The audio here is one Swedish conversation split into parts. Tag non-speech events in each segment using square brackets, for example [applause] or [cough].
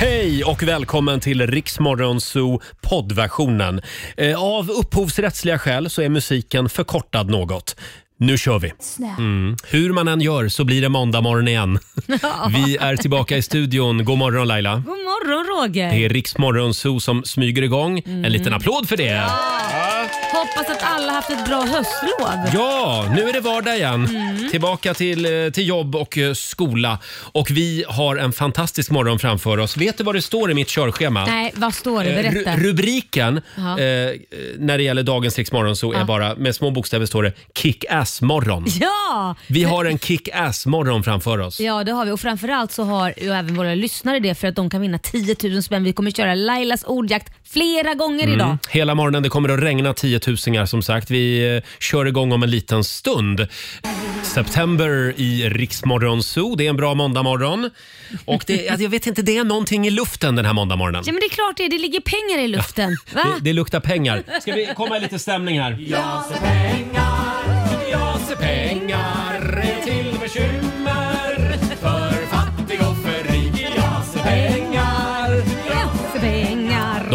Hej och välkommen till Riksmorgon Zoo poddversionen. Eh, Av upphovsrättsliga skäl så är musiken förkortad något. Nu kör vi! Mm. Hur man än gör så blir det måndag morgon igen. Vi är tillbaka i studion. God morgon Laila. God morgon Roger! Det är Riksmorgon Zoo som smyger igång. En liten applåd för det. Hoppas att alla haft ett bra höstlov. Ja, nu är det vardag igen. Tillbaka till, eh, till jobb och eh, skola. Och vi har en fantastisk morgon framför oss. Vet du vad det står i mitt körschema? Nej, vad står det? Eh, Berätta. ru- rubriken Ja. eh, när det gäller dagens Riksmorgon så är Ja. bara med små bokstäver står det kick-ass-morgon. Ja! Vi har en kick-ass-morgon framför oss. Ja, det har vi. Och framförallt så har ju även våra lyssnare det för att de kan vinna 10 000 spänn. Vi kommer köra Lailas ordjakt flera gånger idag. Mm. Hela morgonen. Det kommer att regna tiotusingar som sagt. Vi eh, kör igång om en liten stund. September i Riksmorgon Zoo. Det är en bra måndagmorgon. Och det, alltså, jag vet inte, det är någonting i luften den här måndagmorgonen. Ja, men det är klart det. Det ligger pengar i luften. [laughs] Va? Det, det luktar pengar. Ska vi komma i lite stämning här? Jag ser pengar, jag ser pengar till bekymmer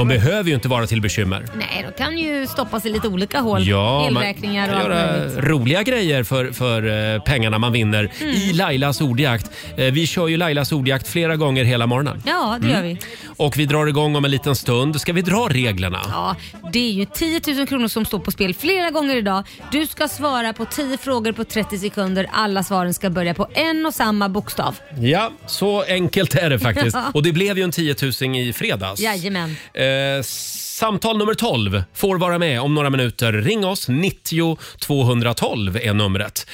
De behöver ju inte vara till bekymmer. Nej, de kan ju stoppas i lite olika hål. Ja, man Elräkningar och kan allt göra möjligt. roliga grejer för, för eh, pengarna man vinner Mm. i Lailas ordjakt. Eh, Vi kör ju Lailas ordjakt flera gånger hela morgonen. Ja, det gör vi. Och vi drar igång om en liten stund. Ska vi dra reglerna? Ja, det är ju 10 000 kronor som står på spel flera gånger idag. Du ska svara på 10 frågor på 30 sekunder. Alla svaren ska börja på en och samma bokstav. Ja, så enkelt är det faktiskt. [laughs] Ja. Och det blev ju en 10 000 i fredags. Jajamän. Eh, samtal nummer 12 får vara med om några minuter. Ring oss, 90 212 är numret.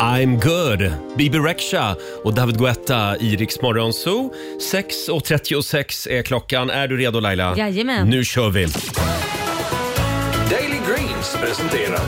I'm good, Bibi Rexha och David Guetta i Rix Morgon Zoo. 6.36 är klockan. Är du redo Laila? Jajamän. Nu kör vi! Daily Greens presenterar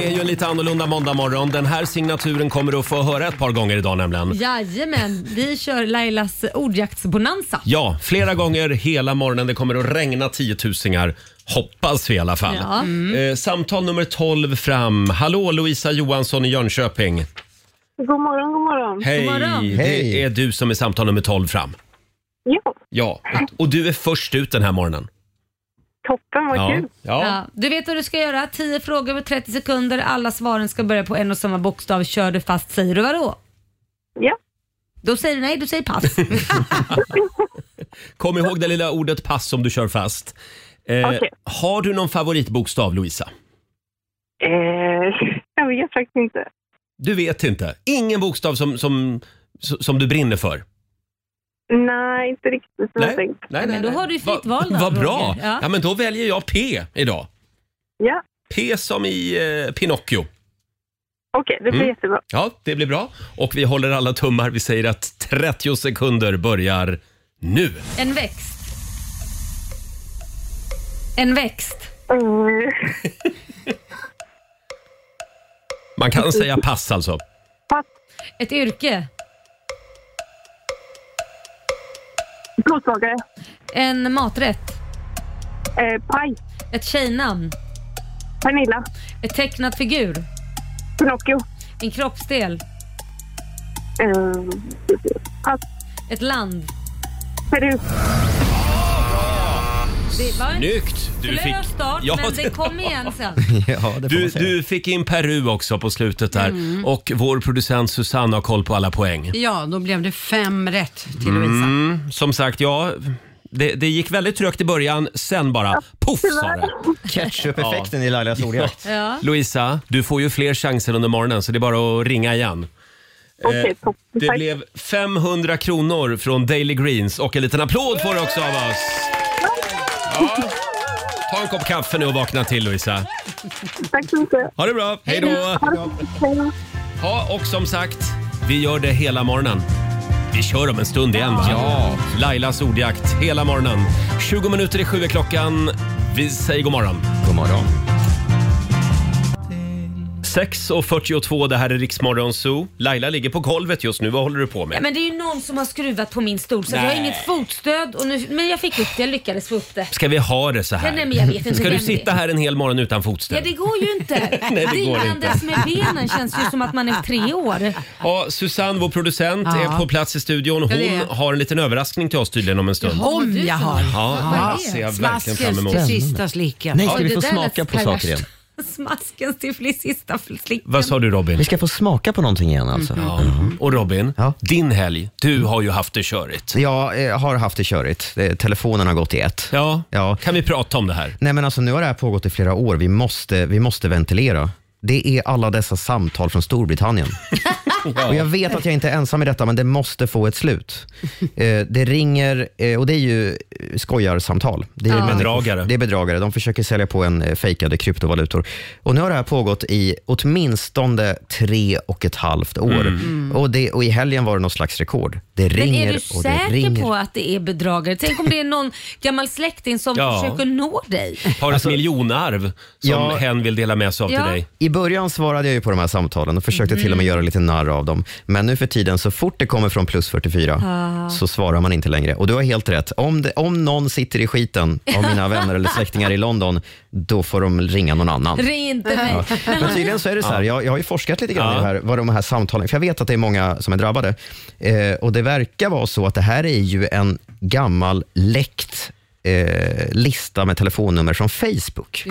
det är ju en lite annorlunda måndagmorgon. Den här signaturen kommer du att få höra ett par gånger idag nämligen. Jajamän, vi kör Lailas ordjaktsbonanza. Ja, flera gånger hela morgonen. Det kommer att regna tiotusingar. Hoppas vi i alla fall. Ja. Eh, samtal nummer 12 fram. Hallå Lovisa Johansson i Jönköping. God morgon, god morgon. Hej, God morgon. det Hej. är du som är samtal nummer 12 fram. Ja, Ja, och du är först ut den här morgonen. Toppen, vad Ja. kul. Ja. Ja, du vet vad du ska göra. 10 frågor på 30 sekunder. Alla svaren ska börja på en och samma bokstav. Kör du fast säger du vadå? Ja, Då säger du nej, du säger pass. [laughs] Kom ihåg det lilla ordet pass om du kör fast. Eh, Okej. Har du någon favoritbokstav Lovisa? eh, [laughs] jag vet faktiskt inte. Du vet inte? Ingen bokstav som, som, som du brinner för? Nej, inte riktigt som jag tänkt. nej, Men då har du fritt val då, Vad bra! Roger. Ja. Ja. men då väljer jag P idag. Ja, P som i eh, Pinocchio. okej, det blir Mm. jättebra. Ja, det blir bra. Och vi håller alla tummar. Vi säger att 30 sekunder börjar nu. En växt. En växt. Mm, [laughs] Man kan säga pass alltså. pass, Ett yrke. Plåtslagare, En maträtt. eh, paj, Ett tjejnamn. Pernilla, Ett tecknat figur. Pinocchio, En kroppsdel. eh, pass, Ett land. Peru, Det var en Snyggt! Du fick, slö start, Ja, men det det kom igen [laughs] sen. Ja, det får du, man säga. du fick in Peru också på slutet där. Mm. Och vår producent Susanne har koll på alla poäng. Ja, då blev det fem rätt till Lovisa. Mm, som sagt, ja. Det, det gick väldigt trögt i början, sen bara poff sa det. Ketchup-effekten i Lailas ordjakt. [laughs] Ja. Louisa, du får ju fler chanser under morgonen så det är bara att ringa igen. okej, toppen. Det Tack. blev 500 kronor från Daily Greens och en liten applåd får du också av oss. Ta en kopp kaffe nu och vakna till Louisa. Tack så mycket. Ha det bra, hej då! Hej då. Ja, och som sagt, vi gör det hela morgonen. Vi kör om en stund igen va? Ja. Lailas ordjakt hela morgonen. 20 minuter i sju är klockan. Vi säger god morgon. God morgon. 6.42, det här är Riksmorgon Zoo. Laila ligger på golvet just nu. Vad håller du på med? Ja, men det är ju någon som har skruvat på min stol så jag har Nej. inget fotstöd. Och nu, men jag fick upp det, jag lyckades få upp det. Ska vi ha det så här? Ja, nej, men jag vet inte Ska du vem det sitta är. här en hel morgon utan Ja, fotstöd? det går ju inte. [laughs] Nej, det går Drillandes med benen känns ju som att man är tre år. Ja, Susanne, vår producent, Ja. är på plats i studion. Ja, det Hon är. har en liten överraskning till oss tydligen om en stund. Om jag har. Ja, det det? ser jag verkligen fram Smaskens emot. till sista slicken. Nej, ska vi det få smaka på saker igen? Smaskens till sista slicken. Vad sa du Robin? Vi ska få smaka på någonting igen alltså. Ja. Och Robin, Ja. din helg. Du har ju haft det körigt. Jag eh, har haft det körigt. Telefonen har gått i ett. Ja. Ja. Kan vi prata om det här? Nej men alltså nu har det här pågått i flera år. Vi måste, vi måste ventilera. Det är alla dessa samtal från Storbritannien. [laughs] Och jag vet att jag inte är ensam i detta, men det måste få ett slut. Eh, det ringer, eh, och det är ju eh, skojarsamtal. Det är, människor- Bedragare. Det är bedragare. De försöker sälja på en eh, fejkade kryptovalutor. Och nu har det här pågått i åtminstone tre och ett halvt år. Och, det, och i helgen var det något slags rekord. Det Men ringer är du och det säker ringer. på att det är bedragare? Tänk om det är någon gammal släkting som Ja. försöker nå dig. Har ett miljonarv som ja. hen vill dela med sig av Ja. till dig. I början svarade jag ju på de här samtalen och försökte till och med göra lite narr av dem. Men nu för tiden, så fort det kommer från plus 44 så svarar man inte längre. Och du har helt rätt. Om, det, om någon sitter i skiten av mina [laughs] vänner eller släktingar i London, då får de ringa någon annan. Ring inte mig. Men tydligen så är det så här, jag, jag har ju forskat lite grann Ja. i det här, vad de här samtalen, för jag vet att det är många som är drabbade. Eh, och det verkar vara så att det här är ju en gammal läckt eh, lista med telefonnummer från Facebook.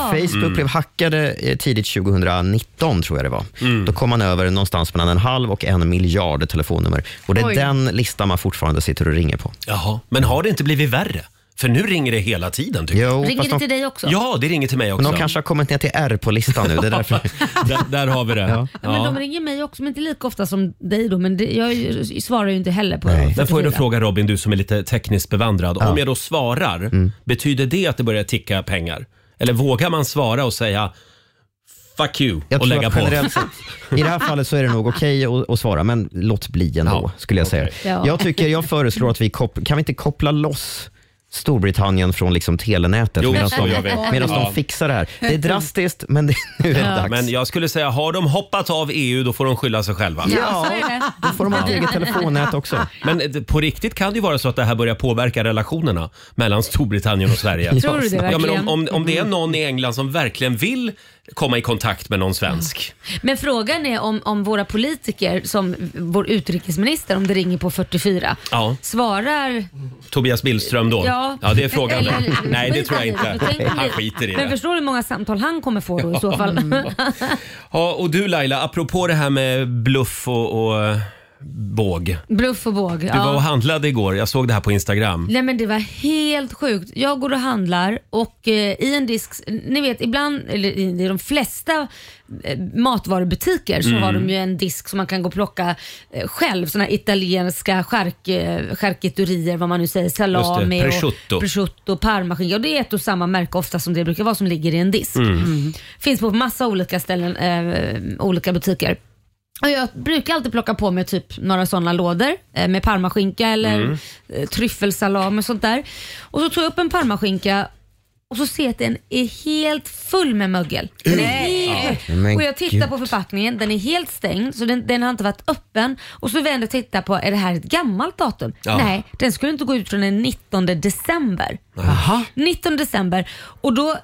För Facebook blev hackade eh, tidigt 2019, tror jag det var. Då kom man över någonstans mellan en halv och en miljard telefonnummer. Och det är Oj. den listan man fortfarande sitter och ringer på. Jaha, men har det inte blivit värre? För nu ringer det hela tiden tycker jag. Jo, Ringer fast det de, till dig också? Ja, det ringer till mig men också. de kanske har kommit ner till R på listan nu. Det är [laughs] därför. där, där har vi det. Ja. Ja, Men de ringer mig också, men inte lika ofta som dig då. Men det, jag ju- svarar ju inte heller på Nej. Men får jag då 44. fråga Robin, du som är lite tekniskt bevandrad. Om jag då svarar, Mm. betyder det att det börjar ticka pengar? Eller vågar man svara och säga fuck you Jag och tror lägga att på? generellt sett, I det här [laughs] fallet så är det nog okej att, att svara, men låt bli ändå, Ja, skulle jag säga. okej. Ja. Jag, tycker, jag föreslår att vi kop- kan vi inte koppla loss Storbritannien från liksom telenätet Jo, medan så de, vi. medan Ja. de fixar det här. Det är drastiskt, men det, nu är det dags. Men jag skulle säga, har de hoppat av EU då får de skylla sig själva. Ja, så är det. Då får de ha ett eget telefonnät också. Men eh, på riktigt kan det ju vara så att det här börjar påverka relationerna mellan Storbritannien och Sverige. Tror du det Ja, men verkligen? om, om, om det är någon i England som verkligen vill komma i kontakt med någon svensk. Men frågan är om, om våra politiker, som vår utrikesminister, om det ringer på 44, Ja. svarar... Tobias Billström då? Ja. det är frågan. Eller- [laughs] Nej, det tror jag inte. Tänk om Han det- skiter i Men det. förstår du hur många samtal han kommer få då i så fall? Ja, och du Laila, apropå det här med bluff och, och båg. Bluff och båg. Du var och handlade igår, jag såg det här på Instagram. Nej men det var helt sjukt. Jag går och handlar och eh, i en disk, ni vet ibland, eller i de flesta eh, matvarubutiker så Mm. har de ju en disk som man kan gå och plocka eh, själv. Såna här italienska chark, eh, charkuterier, vad man nu säger, salami prosciutto. och prosciutto, parmaskinka. Och det är ett och samma märke ofta som det brukar vara som ligger i en disk. Mm. Finns på massa olika ställen, eh, olika butiker. Och jag brukar alltid plocka på mig typ några sådana lådor eh, med parmaskinka eller Mm. eh, tryffelsalam och sånt där. Och så tog jag upp en parmaskinka och så ser jag att den är helt full med mögel. Den är helt, Men och jag tittar gud. på förpackningen, den är helt stängd så den, den har inte varit öppen. Och så vänder jag och tittar på, är det här ett gammalt datum? Ja. Nej, den skulle inte gå ut från den 19 december. 19 december. Och då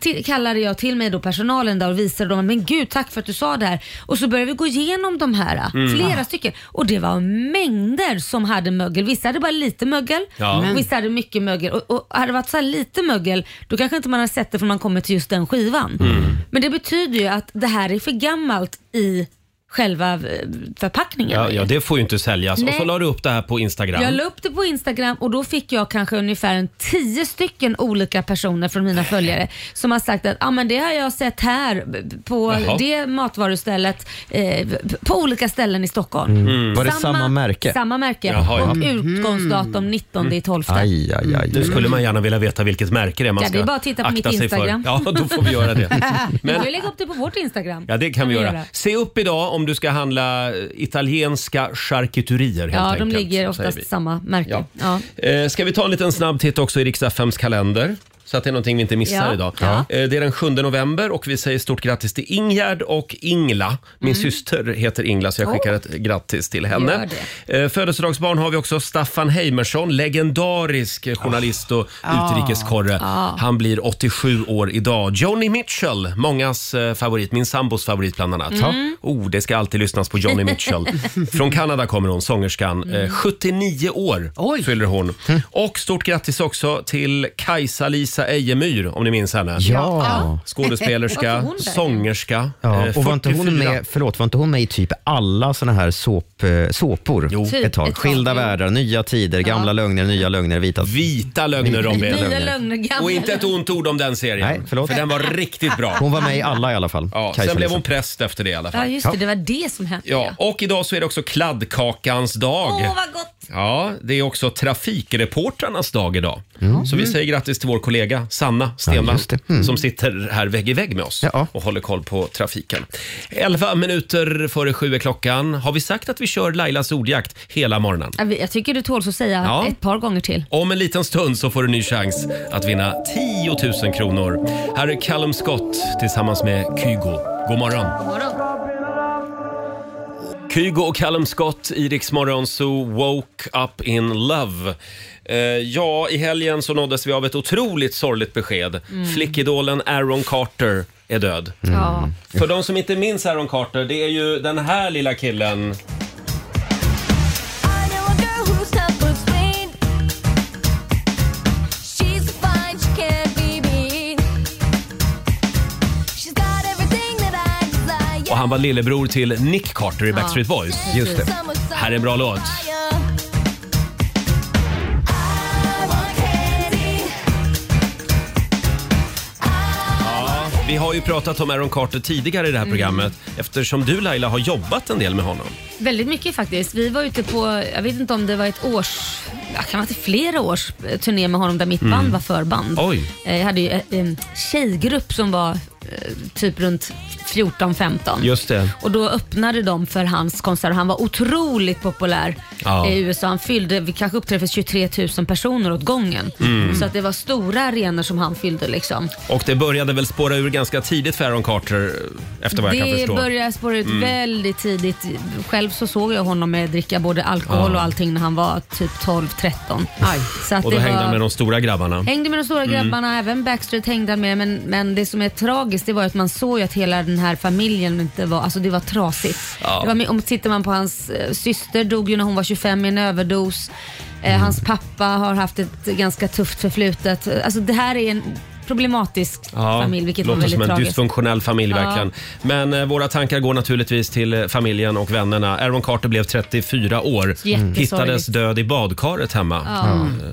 till, kallade jag till mig då personalen där och visade dem men gud tack för att du sa det här. Och så började vi gå igenom de här, Mm. flera stycken. Och det var mängder som hade mögel. Vissa hade bara lite mögel, Ja. och vissa hade mycket mögel. Och, och hade det varit så här lite mögel då kanske inte man har sett det förrän man kommer till just den skivan. Mm. Men det betyder ju att det här är för gammalt i själva eh, förpackningen. Ja, ja, det får ju inte säljas. Och Nej. så la du upp det här på Instagram. Jag la upp det på Instagram och då fick jag kanske ungefär en tio stycken olika personer från mina följare som har sagt att ah, men det har jag sett här på Jaha. det matvarustället eh, på olika ställen i Stockholm. Var det samma märke? Samma märke Jaha, ja. och utgångsdatum 19 i 12. Aj, aj, aj. Nu skulle man gärna vilja veta vilket märke det är man Ja, ska det är bara att titta på mitt. Instagram. Ja, då får vi göra det. Vi [laughs] Men, kan ju lägga upp det på vårt Instagram. ja, det kan vi göra. Se upp idag om du ska handla italienska charkuterier helt Ja, enkelt. de ligger säger oftast vi. samma märke. Ja. Ja. Eh, ska vi ta en liten snabb titt också i FMs kalender? Så att det är någonting vi inte missar Ja. idag. Ja. Eh, Det är den 7 november och vi säger stort grattis till Ingerd och Ingla. Min syster heter Ingla så jag skickar ett grattis till henne. Gör Eh, Födelsedagsbarn har vi också Staffan Heimersson, legendarisk journalist och utrikeskorre. Han blir 87 år idag. Joni Mitchell, mångas eh, favorit, min sambos favorit bland annat. Oh, det ska alltid lyssnas på Joni Mitchell. [laughs] Från Kanada kommer hon, sångerskan. Eh, 79 år fyller hon. Och stort grattis också till Kajsa-Lisa Ejemyr, om ni minns henne. Ja. Skådespelerska, [laughs] Varför hon där? sångerska. Ja, eh, och var inte, hon 44. med, förlåt, var inte hon med i typ alla såna här såp, eh, såpor. Typ ett tag? ett tag, Skilda jo. världar, nya tider, gamla lögner, nya lögner, vita... Vita lögner Robin. Nya lögner. lögner, gamla Och inte ett ont ord om den serien. Nej, förlåt. För den var riktigt bra. Hon var med i alla i alla fall. Ja, Kajsa sen blev Lisa. hon präst efter det i alla Ja fall. just det, det var det som hände. Ja, och idag så är det också kladdkakans dag. Åh vad gott! Ja, det är också trafikreportrarnas dag idag. Så vi säger grattis till vår kollega Sanna Stenvall Ja, just det. Mm. som sitter här vägg i vägg med oss Ja. och håller koll på trafiken. 11 minuter före sju är klockan. Har vi sagt att vi kör Lailas ordjakt hela morgonen? Ja, vi- Jag tycker du tål att säga Ja. ett par gånger till. Om en liten stund så får du en ny chans att vinna 10 000 kronor. Här är Callum Scott tillsammans med Kygo. God morgon! Kygo och Callum Scott i Rix Morgon så Woke Up In Love. Eh, ja, i helgen så nåddes vi av ett otroligt sorgligt besked. Flickidolen Aaron Carter är död. Ja. För de som inte minns Aaron Carter, det är ju den här lilla killen. Och han var lillebror till Nick Carter i Backstreet Boys. Just det. Här är en bra låt. Vi har ju pratat om Aaron Carter tidigare i det här programmet eftersom du Laila har jobbat en del med honom. Väldigt mycket faktiskt. Vi var ute på, jag vet inte om det var ett års, ja, kan vara till flera års eh, turné med honom där mitt band var förband. Oj. Eh, Jag hade ju eh, en tjejgrupp som var typ runt 14-15. Just det. Och då öppnade de för hans konsert. Han var otroligt populär Ja. i USA. Han fyllde, vi kanske uppträdde för 23 000 personer åt gången. Mm. Så att det var stora arenor som han fyllde liksom. Och det började väl spåra ur ganska tidigt för Aaron Carter efter vad jag kan Det förstå. Mm. började spåra ut väldigt tidigt. Själv så såg jag honom med dricka både alkohol och allting när han var typ 12-13. Så att Och då det hängde var... han med de stora grabbarna. Hängde med de stora grabbarna, även Backstreet hängde han med. Men, men det som är tragiskt det var att man såg ju att hela den här familjen inte var, alltså det var trasigt. Ja. Det var, om tittar man på hans eh, syster dog ju när hon var 25 i en överdos. Eh, Hans pappa har haft ett ganska tufft förflutet. Alltså det här är en problematisk familj vilket var låter som väldigt en tragiskt. dysfunktionell familj Ja. verkligen. Men eh, våra tankar går naturligtvis till eh, familjen och vännerna. Aaron Carter blev 34 år. Jättesorgligt. Hittades död i badkaret hemma,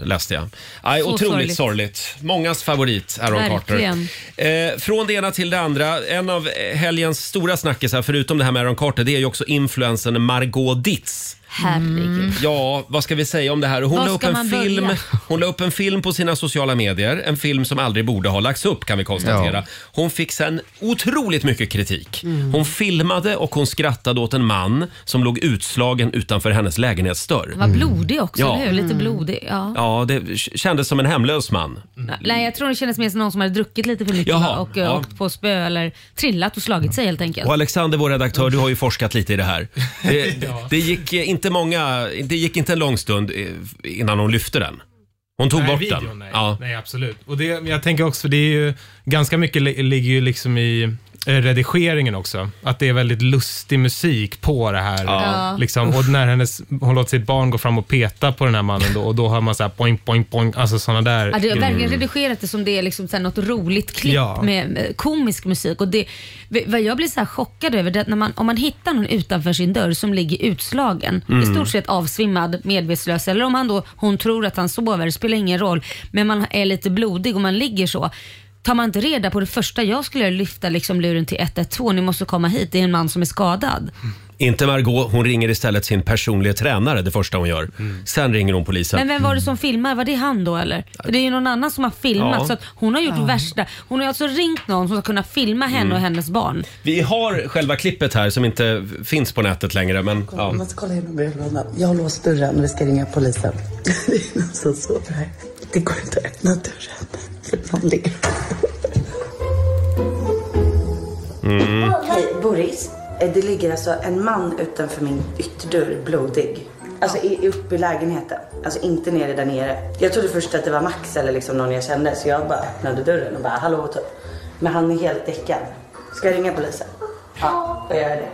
eh, läste jag. Aj, Så otroligt sorgligt. sorgligt. Mångas favorit, Aaron Verkligen. Carter. Eh, från det ena till det andra. En av eh, helgens stora snackisar, förutom det här med Aaron Carter, det är ju också influensen Margot Ditz. Herregud. Ja, vad ska vi säga om det här? Hon Var la, upp ska en man film, börja? hon la upp en film på sina sociala medier. En film som aldrig borde ha lagts upp kan vi konstatera. Ja. Hon fick sen otroligt mycket kritik. Mm. Hon filmade och hon skrattade åt en man som låg utslagen utanför hennes lägenhetsdörr. Var blodig också, Ja. eller hur? Lite blodig. Ja. Ja, det k- kändes som en hemlös man. Nej, jag tror det kändes mer som någon som hade druckit lite för mycket Jaha, va? och eh, ja. åkt på spö eller trillat och slagit sig helt enkelt. Och Alexander, vår redaktör, du har ju forskat lite i det här. [laughs] Det, det, gick eh, inte många, det gick inte en lång stund eh, innan hon lyfte den. Hon tog Nej, bort videon, den. Nej, Ja. nej absolut. Och det, jag tänker också, för det är ju ganska mycket li- ligger ju liksom i redigeringen också. Att det är väldigt lustig musik på det här. Ja. Liksom, och när hennes, hon låter sitt barn gå fram och peta på den här mannen då, och då hör man så här poing, poing, poing, alltså sådana där. Ja, det har verkligen redigerat det som det är liksom så något roligt klipp Ja. med komisk musik. Och det, vad jag blir så här chockad över det är när man, om man hittar någon utanför sin dörr som ligger utslagen, i stort sett avsvimmad, medvetslös eller om han då, hon tror att han sover, det spelar ingen roll. Men man är lite blodig och man ligger så. Tar man inte reda på det första jag skulle göra, lyfta liksom luren till 112, ni måste komma hit, det är en man som är skadad. Inte Margot, hon ringer istället sin personliga tränare det första hon gör. Sen ringer hon polisen. Men vem var det som filmar? Var det han då eller? För det är ju någon annan som har filmat Ja. så att hon har gjort värsta. Hon har alltså ringt någon som ska kunna filma henne Mm. och hennes barn. Vi har själva klippet här som inte finns på nätet längre. Men, ja. Jag måste kolla igenom brevlådan. Jag har låst dörren och vi ska ringa polisen. [laughs] Det är någon som sover här. Det går inte att öppna dörren. För någon ligger Mm. Hej, Boris. Eh, det ligger alltså en man utanför min ytterdörr, blodig. Alltså i- uppe i lägenheten. Alltså inte nere där nere. Jag trodde först att det var Max eller liksom någon jag kände så jag bara öppnade dörren och bara hallå typ. Men han är helt däckad. Ska jag ringa polisen? Ja, jag gör det.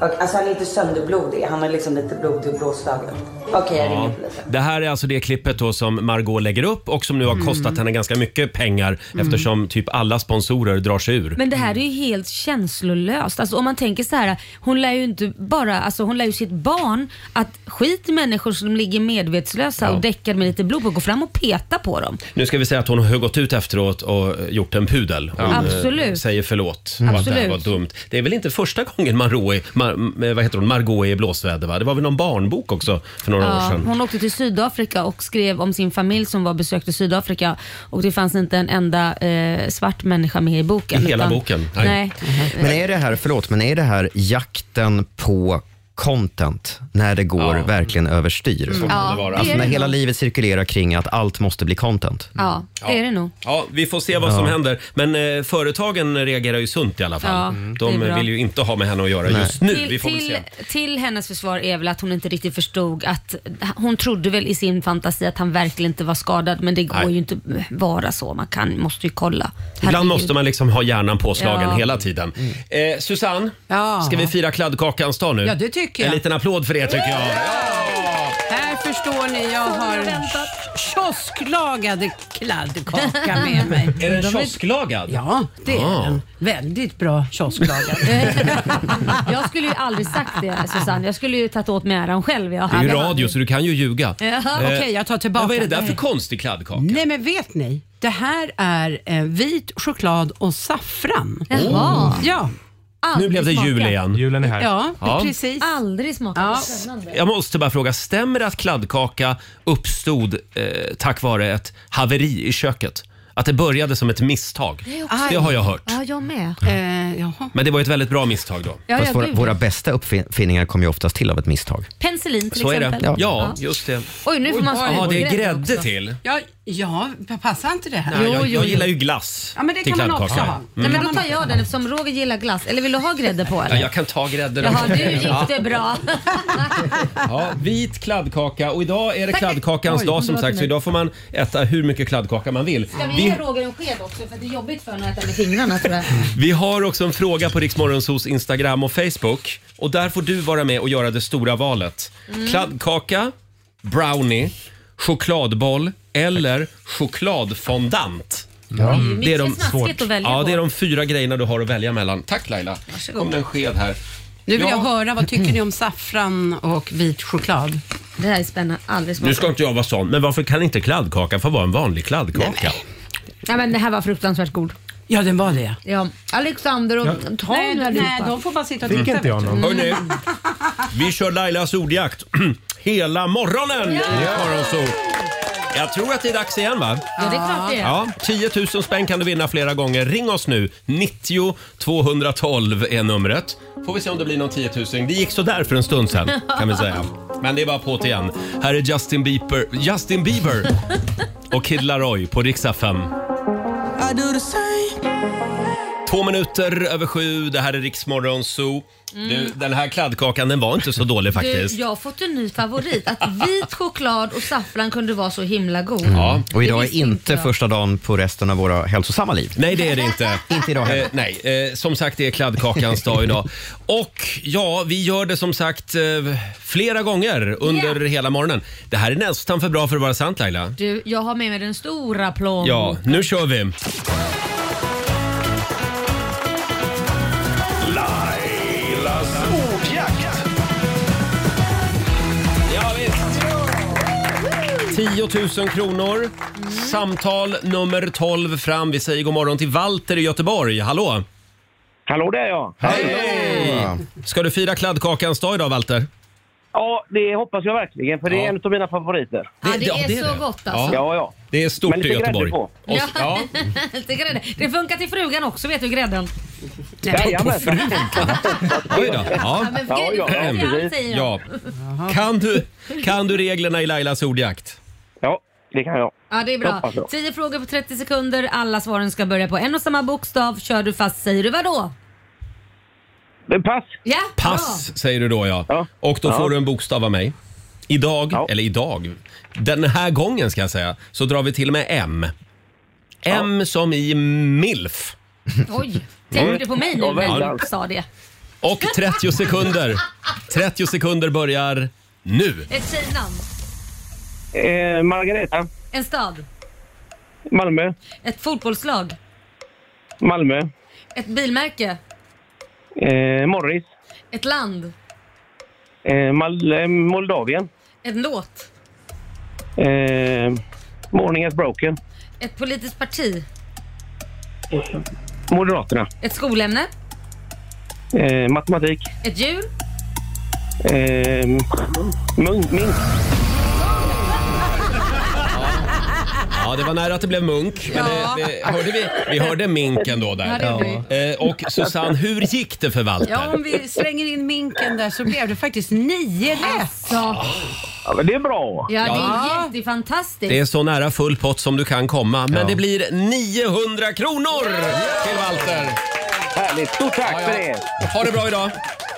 Och, alltså han är inte sönderblodig. Han är liksom lite blodig och blåslagen. Okej, jag ringer polisen. Det här är alltså det klippet då som Margot lägger upp och som nu har kostat Mm. henne ganska mycket pengar eftersom typ alla sponsorer drar sig ur. Men det här är ju helt känslolöst. Alltså om man tänker så här, hon lär ju inte bara, alltså hon lär ju sitt barn att skit i människor som ligger medvetslösa Ja. och däckade med lite blod på, gå fram och peta på dem. Nu ska vi säga att hon har gått ut efteråt och gjort en pudel. Hon eh, Absolut. säger förlåt och att det här Absolut. var dumt. Det är väl inte första gången Margot är, Mar, eh, vad heter hon, Margot i blåsväder va? Det var väl någon barnbok också för några år sedan. hon åkte till Sydafrika och skrev om sin familj som var besökte Sydafrika och det fanns inte en enda eh, svart människa med i boken. I hela boken? Nej. Nej. Men är det här, förlåt, men är det här jakten på content när det går Ja. verkligen överstyr? Så det vara. det Alltså är när hela livet cirkulerar kring att allt måste bli content. Ja, det är det nog. Ja, vi får se vad som händer. Men eh, företagen reagerar ju sunt i alla fall. Ja, det är De bra. vill ju inte ha med henne att göra just nu. vi Till, får väl till, se. till hennes försvar är väl att hon inte riktigt förstod att hon trodde väl i sin fantasi att han verkligen inte var skadad men det går Nej. ju inte vara så. Man kan, måste ju kolla. Ibland Herregud. måste man liksom ha hjärnan påslagen Ja. hela tiden. Eh, Susanne, Ja. ska vi fira kladdkakans dag nu? Ja, det tycker jag. En liten applåd för det tycker jag. Här förstår ni, jag har kiosklagad kladdkaka [laughs] med mig. Är den kiosklagad? Ja, det är Ah. den. Väldigt bra kiosklagad. [laughs] Jag skulle ju aldrig sagt det Susanne. Jag skulle ju tagit åt mig äran själv. Jag Det är ju radio så du kan ju ljuga. Ja. Eh, Okej, jag tar tillbaka. men Vad är det där för konstig kladdkaka? Nej men vet ni, det här är eh, vit choklad och saffran. Jaha. Ja, Nu blev det jul smakat. igen. Julen är här. ja, Ja. precis. Aldrig smakat. Ja. Spännande. Jag måste bara fråga, stämmer det att kladdkaka uppstod eh, tack vare ett haveri i köket? Att det började som ett misstag? Det är också- Det har jag hört. Ja, jag med. Eh, jaha. Men det var ett väldigt bra misstag då. Ja, Fast ja, våra, gud. våra bästa uppfinningar kommer ju oftast till av ett misstag. Penicillin till Så är det. exempel. Ja, just det. Oj, nu får man Oj, Jaha, det är grädde grädde också. till. Ja, ja, passar inte det här? Nej, jag, jag gillar ju glass Ja, men det till kan man också kladdkaka. ha. Nej, men då tar jag den eftersom Roger gillar glass. Eller vill du ha grädde på Ja, eller? jag kan ta grädden. Jaha, också. nu gick [laughs] det bra. Ja, vit kladdkaka och idag är det kladdkakans Oj, dag som sagt så mig. idag får man äta hur mycket kladdkaka man vill. Ska vi Vi, ge Roger en sked också? För det är jobbigt för honom att äta med fingrarna tror jag. vi har också en fråga på Riksmorgonsos Instagram och Facebook och där får du vara med och göra det stora valet. Mm. Kladdkaka, brownie, chokladboll eller chokladfondant. Är ju Det är mycket de- snaskigt att välja Ja, det är de fyra grejerna du har att välja mellan. Tack Laila. Varsågod. kom det en sked här. Nu vill Ja. jag höra, vad tycker ni om saffran och vit choklad? Det här är spännande. Aldrig Nu smakat. ska inte jag vara sån, men varför kan inte kladdkaka få vara en vanlig kladdkaka? Ja, men det här var fruktansvärt god. Ja, den var det. Ja. Alexander och ta Nej, nu nej, allihopa. de får bara sitta och Fick titta. inte jag någon? Hörrni, vi kör Lailas ordjakt [clears throat] hela morgonen i Morgonzoo. Jag tror att det är dags igen va? Ja, det är klart det är. Ja, 10 000 spänn kan du vinna flera gånger. Ring oss nu. 90 212 är numret. Får vi se om det blir någon 10 000. Det gick så där för en stund sedan kan vi säga. [laughs] Men det är bara på till igen. Här är Justin Bieber, Justin Bieber [laughs] och Kid Laroi på riksdag 5. Två minuter över sju. Det här är Riksmorgon Zoo. Du, den här kladdkakan den var inte så dålig Du, faktiskt. jag har fått en ny favorit. Att vit choklad och saffran kunde vara så himla god. Ja. Och idag är inte första dagen på resten av våra hälsosamma liv. Nej, det är det inte. [laughs] Inte idag heller. Eh, nej, eh, som sagt det är kladdkakans dag idag. [laughs] Och ja, vi gör det som sagt eh, flera gånger under hela morgonen. Det här är nästan för bra för att vara sant Laila. Du, jag har med mig den stora plånboken. Ja, nu kör vi. 10 000 kronor. Samtal nummer 12 fram. Vi säger god morgon till Walter i Göteborg. Hallå! Hallå där ja. Hej! Ska du fira kladdkakans dag idag, Walter? Ja, det hoppas jag verkligen för det är Ja. en av mina favoriter. Ja, det är så gott alltså. Ja, ja. Det är stort Men i lite grädde Göteborg. på. Och, ja. [laughs] Lite grädde. Det funkar till frugan också vet du, grädden. Jajamän. Oj då. Ja. men Ja, ja, frugan precis. säger jag. Ja. Kan, du, kan du reglerna i Lailas ordjakt? Ja, det kan jag. Ja, det är bra. Hoppas jag. 10 frågor på 30 sekunder. Alla svaren ska börja på en och samma bokstav. Kör du fast säger du vad då? Pass. Ja, Pass säger du då ja. Och då Ja. får du en bokstav av mig. Idag, eller idag, den här gången ska jag säga, så drar vi till med M. M som i MILF. bra. [laughs] Oj, tänkte du på mig nu Ja, när du sa det? Och 30 sekunder. 30 sekunder börjar nu. Ett tjejnamn. Eh, Margareta. En stad. Malmö. Ett fotbollslag. Malmö. Ett bilmärke. Eh, Morris. Ett land. Eh, Mal- eh, Moldavien. En låt. Eh, Morning has broken. Ett politiskt parti. Moderaterna. Ett skolämne. Eh, matematik. Ett djur. Eh, mun- mink. Ja, det var nära att det blev munk. Men Ja. det, det, hörde vi, vi hörde minken då Ja, där. det gjorde Eh, Och Susanne, hur gick det för Walter? Ja, om vi slänger in minken där så blev det faktiskt nio rätt. Ja, men det är bra. Ja, det Ja. är jättefantastiskt. Det är så nära full pott som du kan komma, men Ja. det blir 900 kronor till Walter. Härligt. Stort tack för det. Ha det bra idag.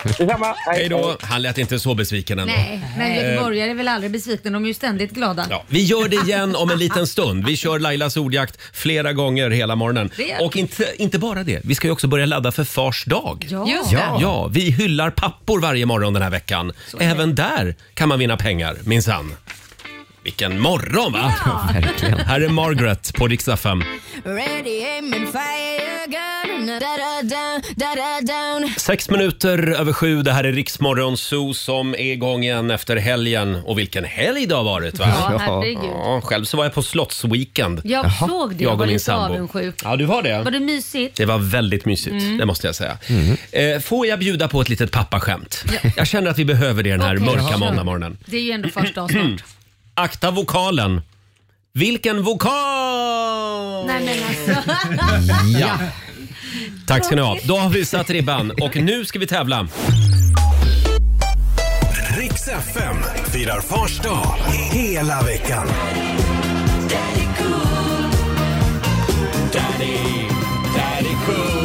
Detsamma. Hej då. Han lät inte så besviken ändå. Nej, men göteborgare är väl aldrig besvikna. De är ju ständigt glada. Ja, vi gör det igen om en liten stund. Vi kör Lailas ordjakt flera gånger hela morgonen. Det gör vi. Och inte, inte bara det, vi ska ju också börja ladda för Fars dag. Ja. Just det. Ja. ja, vi hyllar pappor varje morgon den här veckan. Även där kan man vinna pengar, minsann. Vilken morgon va? Verkligen. Här är Margaret på Rix FM. Ready, aim and fire gun. Da da down, da da down. Sex minuter över sju, det här är Riksmorgon Zoo som är igång igen efter helgen. Och vilken helg det har varit va? Ja, herregud. Ja, själv så var jag på Slottsweekend. Jag såg det. Jag och var min lite sambo. avundsjuk. Ja, du var det? Var det mysigt? Det var väldigt mysigt, Mm. det måste jag säga. Eh, får jag bjuda på ett litet pappaskämt? Jag känner att vi behöver det den här Okej. mörka Jaha. måndagmorgonen. Det är ju ändå första dag snart. [clears throat] Akta vokalen. Vilken vokal! Nej men alltså. [laughs] Ja. Tack ska ni ha. Då har vi satt ribban och nu ska vi tävla. Riks FM firar Fars dag hela veckan. I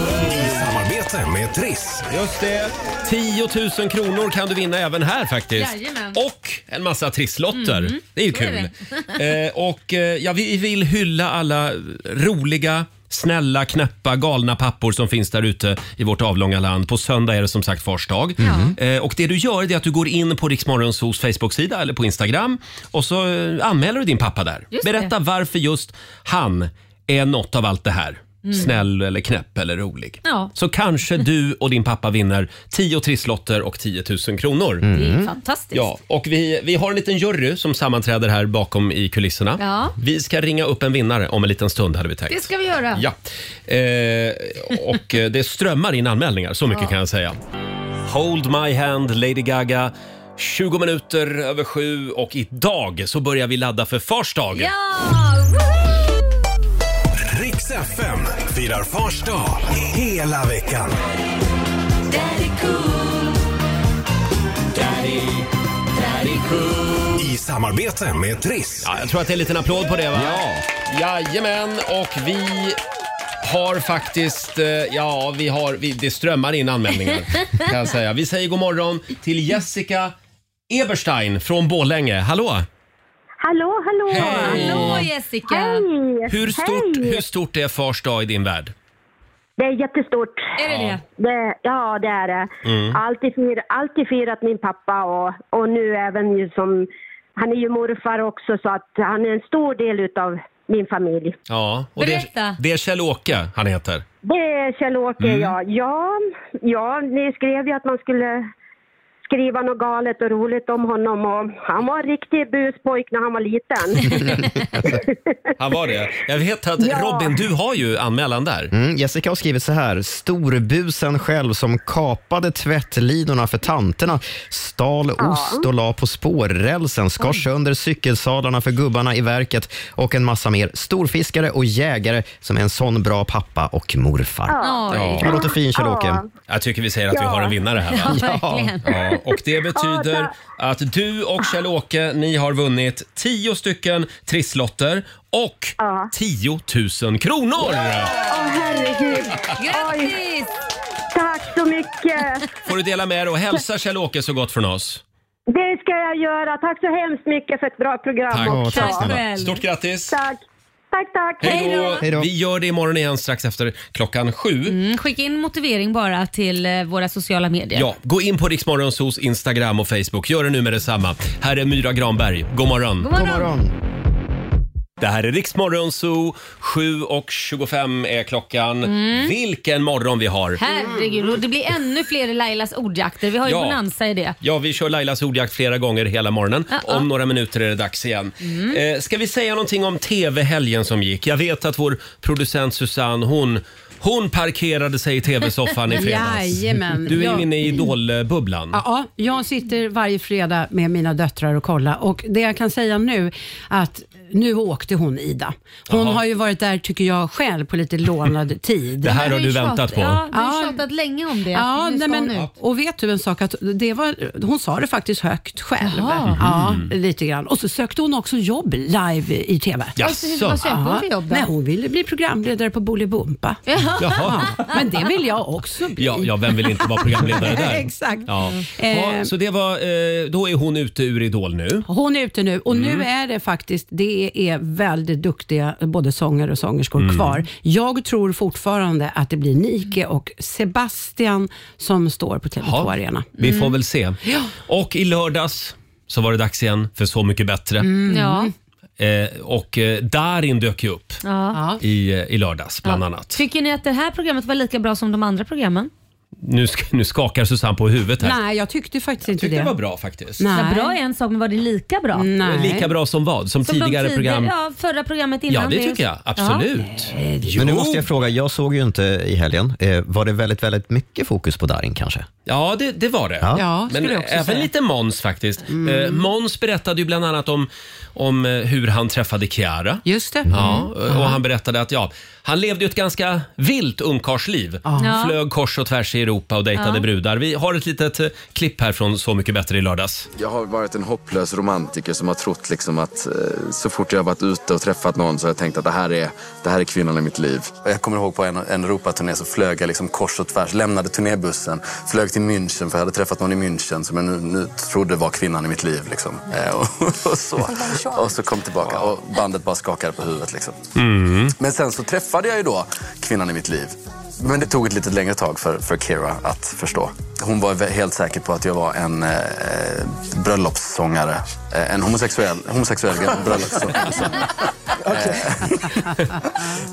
samarbete med Triss. Just det. 10 000 kronor kan du vinna även här faktiskt. Jajamän. Och en massa trisslotter. Mm, Det är ju så är kul. [laughs] eh, och eh, ja, vi vill hylla alla roliga snälla, knäppa, galna pappor som finns där ute i vårt avlånga land. På söndag är det som sagt Fars dag. Eh, och det du gör det är att du går in på Riksmorgonsos Facebook-sida eller på Instagram och så eh, anmäler du din pappa där. Just Berätta det. varför just han är något av allt det här. Mm. Snäll eller knäpp eller rolig. Ja. Så kanske du och din pappa vinner 10 trisslotter och 10 000 kronor. Det är fantastiskt. Ja, och vi, vi har en liten jury som sammanträder här bakom i kulisserna. Ja. Vi ska ringa upp en vinnare om en liten stund hade vi tänkt. Det ska vi göra. Ja, eh, och eh, det strömmar in anmälningar, så mycket Ja. kan jag säga. Hold my hand, Lady Gaga. 20 minuter över sju och idag så börjar vi ladda för Fars dag. Ja! Riks FM firar Fars dag hela veckan. I samarbete med Triss. Ja, jag tror att det är en liten applåd på det va? Ja. Jajamän, och vi har faktiskt, eh, ja vi har, vi, det strömmar in anmälningar kan jag säga. Vi säger god morgon till Jessica Eberstein från Borlänge. Hallå! Hallå, hallå! Hej. Hallå Jessica! Hej! Hur stort, Hej. hur stort är Fars dag i din värld? Det är jättestort. Är det det? Det, ja, det är det. Mm. Alltid, fir, alltid firat min pappa och, och nu även ju som... Han är ju morfar också så att han är en stor del utav min familj. Ja, och det, Berätta. det är Kjell-Åke han heter. Det är Kjell-Åke, Mm. ja. ja. Ja, ni skrev ju att man skulle skriva något galet och roligt om honom och han var en riktig buspojk när han var liten. [laughs] Han var det. Jag vet att Ja. Robin, du har ju anmälan där. Mm, Jessica har skrivit så här. Storbusen själv som kapade tvättlinorna för tanterna, stal ost och la på spårrälsen, skar sönder cykelsadlarna för gubbarna i verket och en massa mer. Storfiskare och jägare som är en sån bra pappa och morfar. Ja. Ja. Det låter fin Kjell-Åke. Ja. Jag tycker vi säger att vi Ja. har en vinnare här. Va? Ja, verkligen. Ja, och det [laughs] betyder Ja, att du och Kjell-Åke, ni har vunnit 10 stycken trisslotter och Ja. 10 000 kronor! Åh herregud. Grattis! tack så mycket. Får du dela med dig och hälsa Kjell-Åke så gott från oss. Det ska jag göra. Tack så hemskt mycket för ett bra program Tack. också. tack snälla. Stort grattis! Tack. Tack, tack. Hej då. Hej då. Vi gör det imorgon igen strax efter klockan sju. Mm, skicka in motivering bara till eh, våra sociala medier. Ja, gå in på Riksmorgonsos Instagram och Facebook. Gör det nu med detsamma. Här är Myra Granberg. God morgon. God God morgon. Det här är Riksmorgonso. 7.25 är klockan. Mm. Vilken morgon vi har. Herregud, och det blir ännu fler Lailas ordjakter. Vi har ju Ja. bonanza i det. Ja, vi kör Lailas ordjakt flera gånger hela morgonen. Ja. Om några minuter är det dags igen. Mm. Eh, ska vi säga någonting om TV-helgen som gick? Jag vet att vår producent Susanne, hon, hon parkerade sig i TV-soffan i [laughs] fredags. Jajamän. Du är Jag- inne i idolbubblan. Ja, jag sitter varje fredag med mina döttrar och kollar och det jag kan säga nu att nu åkte hon Ida. Hon Jaha. har ju varit där tycker jag själv på lite lånad [laughs] tid. Det här har du väntat på. Ja, vi har Ja. tjatat länge om det. Ja, nej, men, och vet du en sak? Att det var, hon sa det faktiskt högt själv. Jaha. Ja, lite grann. Och så sökte hon också jobb live i TV. Alltså, vad sökte hon Ja. för jobb då? Nej, hon ville bli programledare på Bolibompa. [laughs] Jaha. Jaha. Men det vill jag också bli. Ja, ja, vem vill inte vara programledare där? [laughs] Exakt. Ja. Eh. Ja, så det var, eh, då är hon ute ur Idol nu. Hon är ute nu och Mm. nu är det faktiskt, det är väldigt duktiga både sångare och sångerskor Mm. kvar. Jag tror fortfarande att det blir Nike och Sebastian som står på Tele2 Ja, Arena. Vi Mm. får väl se. Och i lördags så var det dags igen för Så mycket bättre. Mm. Ja. Eh, och eh, Darin dök ju upp Ja. i, eh, i lördags bland annat. Tycker ni att det här programmet var lika bra som de andra programmen? Nu, sk- nu skakar Susanne på huvudet här. Nej, jag tyckte faktiskt Jag inte tyckte det. det var bra faktiskt. Nej. Bra är en sak, men var det lika bra? Nej. Lika bra som vad? Som, Som de tidigare program? Ja, förra programmet innan Ja, det tycker jag. Absolut. Jo. Men nu måste jag fråga, jag såg ju inte i helgen. Eh, var det väldigt, väldigt mycket fokus på Darin kanske? Ja, det, det var det. Ja. Ja, Men skulle jag också även säga. lite Måns faktiskt. Eh, Måns berättade ju bland annat om, om eh, hur han träffade Chiara. Just det. Ja, och han berättade att ja, han levde ju ett ganska vilt ungkarlsliv. Ja. Flög kors och tvärs i Europa och dejtade Ja. brudar. Vi har ett litet eh, klipp här från Så mycket bättre i lördags. Jag har varit en hopplös romantiker som har trott liksom att eh, så fort jag har varit ute och träffat någon så har jag tänkt att det här är, det här är kvinnan i mitt liv. Jag kommer ihåg på en, en Europaturné så flög jag liksom kors och tvärs, lämnade turnébussen, flög till München för jag hade träffat någon i München som jag nu, nu trodde var kvinnan i mitt liv. Liksom. Eh, och, [laughs] och, så, och så kom tillbaka och bandet bara skakade på huvudet. Liksom. Men sen så träffade jag ju då kvinnan i mitt liv. Men det tog ett lite längre tag för, för Kira att förstå. Hon var helt säker på att jag var en eh, bröllopssångare. Eh, en homosexuell, homosexuell bröllopssångare. [laughs] Eh,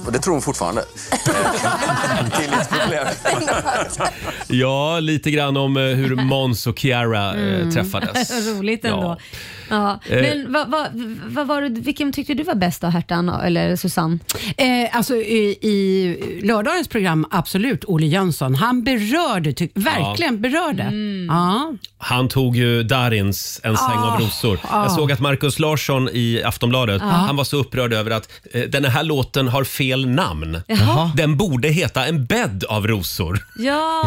och det tror hon fortfarande. Eh, till mitt problem. [laughs] Ja, lite grann om eh, hur Måns och Chiara eh, Mm. [laughs] träffades. Roligt ändå. Ja. Ja. Eh. Men vad, vad, vad var det, vilken tyckte du var bäst då, Hertan eller Susanne? Eh, alltså i, i lördagens program, absolut, Olle Jönsson. Han berörde, tyck, verkligen berörde. Mm. Ja. Han tog ju Darins En säng av Ah, rosor. ah. Jag såg att Markus Larsson i Aftonbladet, Ah. han var så upprörd över att eh, den här låten har fel namn. Jaha. Den borde heta En bädd av rosor. Ja!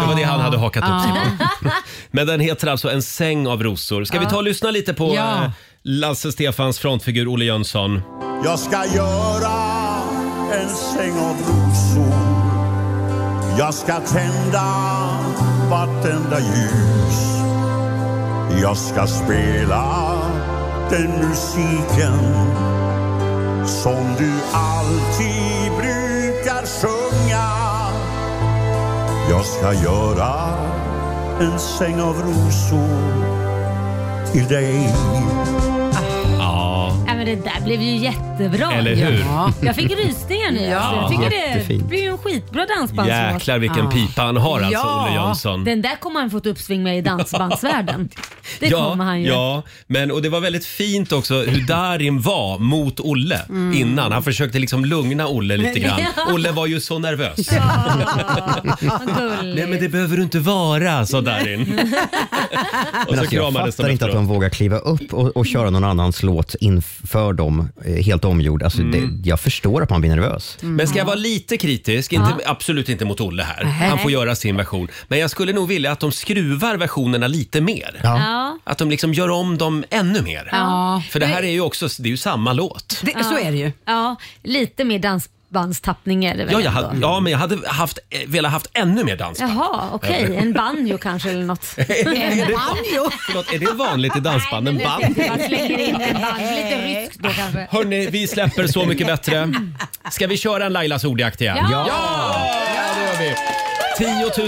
Det var det han hade hakat upp sig [laughs] på. Men den heter alltså En säng av rosor. Ska vi ta och lyssna lite på Ja. eh, Lasse Stefans frontfigur Olle Jönsson? Jag ska göra en säng av rosor Jag ska tända vartenda ljus. Jag ska spela den musiken som du alltid brukar sjunga. Jag ska göra en säng av rosor till dig men det där blev ju jättebra. Eller hur? Ja. Jag fick rysningar nu. Ja. alltså. Jag tycker det Jättefint. blir ju en skitbra dansbandslåt. Jäklar vilken pipa han har alltså, Ja. Olle Jönsson. Den där kommer han få ett uppsving med i dansbandsvärlden. Det ja, kommer han ju. Ja, men och det var väldigt fint också hur Darin var mot Olle Mm. innan. Han försökte liksom lugna Olle lite grann. [laughs] Ja. Olle var ju så nervös. Vad gulligt. Nej men det behöver du inte vara, sa Darin. [laughs] Och Men så alltså, jag kramades de fattar inte att de vågar kliva upp och, och köra någon annans låt inför dem, eh, helt omgjord. Alltså, Mm. det, jag förstår att man blir nervös. Men ska jag vara lite kritisk, inte, Ja. absolut inte mot Olle här. Nej. Han får göra sin version. Men jag skulle nog vilja att de skruvar versionerna lite mer. Ja. Att de liksom gör om dem ännu mer. Ja. För det här är ju också det är ju samma låt. Så är det ju. Ja, lite mer dansbandstappning är det väl Ja, jag, ändå. hade- ja, men jag hade haft, eh, velat haft ännu mer dansband. Jaha, okej. En banjo kanske eller något. [laughs] En banjo? Förlåt, är det vanligt i dansband? En band? Man slänger in en banjo. [laughs] Lite ryskt då kanske. Hörni, vi släpper Så mycket bättre. Ska vi köra en Lailas ordjakt igen? Ja! ja! det gör vi.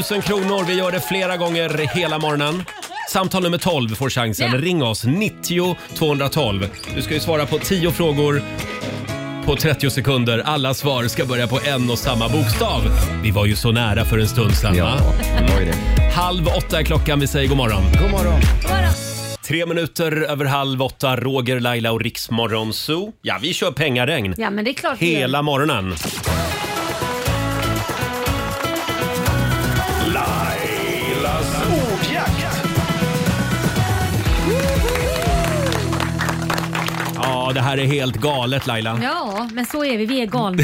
10 000 kronor. Vi gör det flera gånger hela morgonen. Samtal nummer 12 får chansen. Ja. Ring oss, 90 212. Du ska ju svara på 10 frågor på 30 sekunder. Alla svar ska börja på en och samma bokstav. Vi var ju så nära för en stund sedan. va? Halv åtta är klockan. Vi säger god morgon. God morgon. Tre minuter över halv åtta. Roger, Laila och Riksmorgon Zoo. Ja, vi kör pengaregn. Ja, men det är klart vi gör. Hela morgonen. Det här är helt galet Laila. Ja, men så är vi. Vi är galna.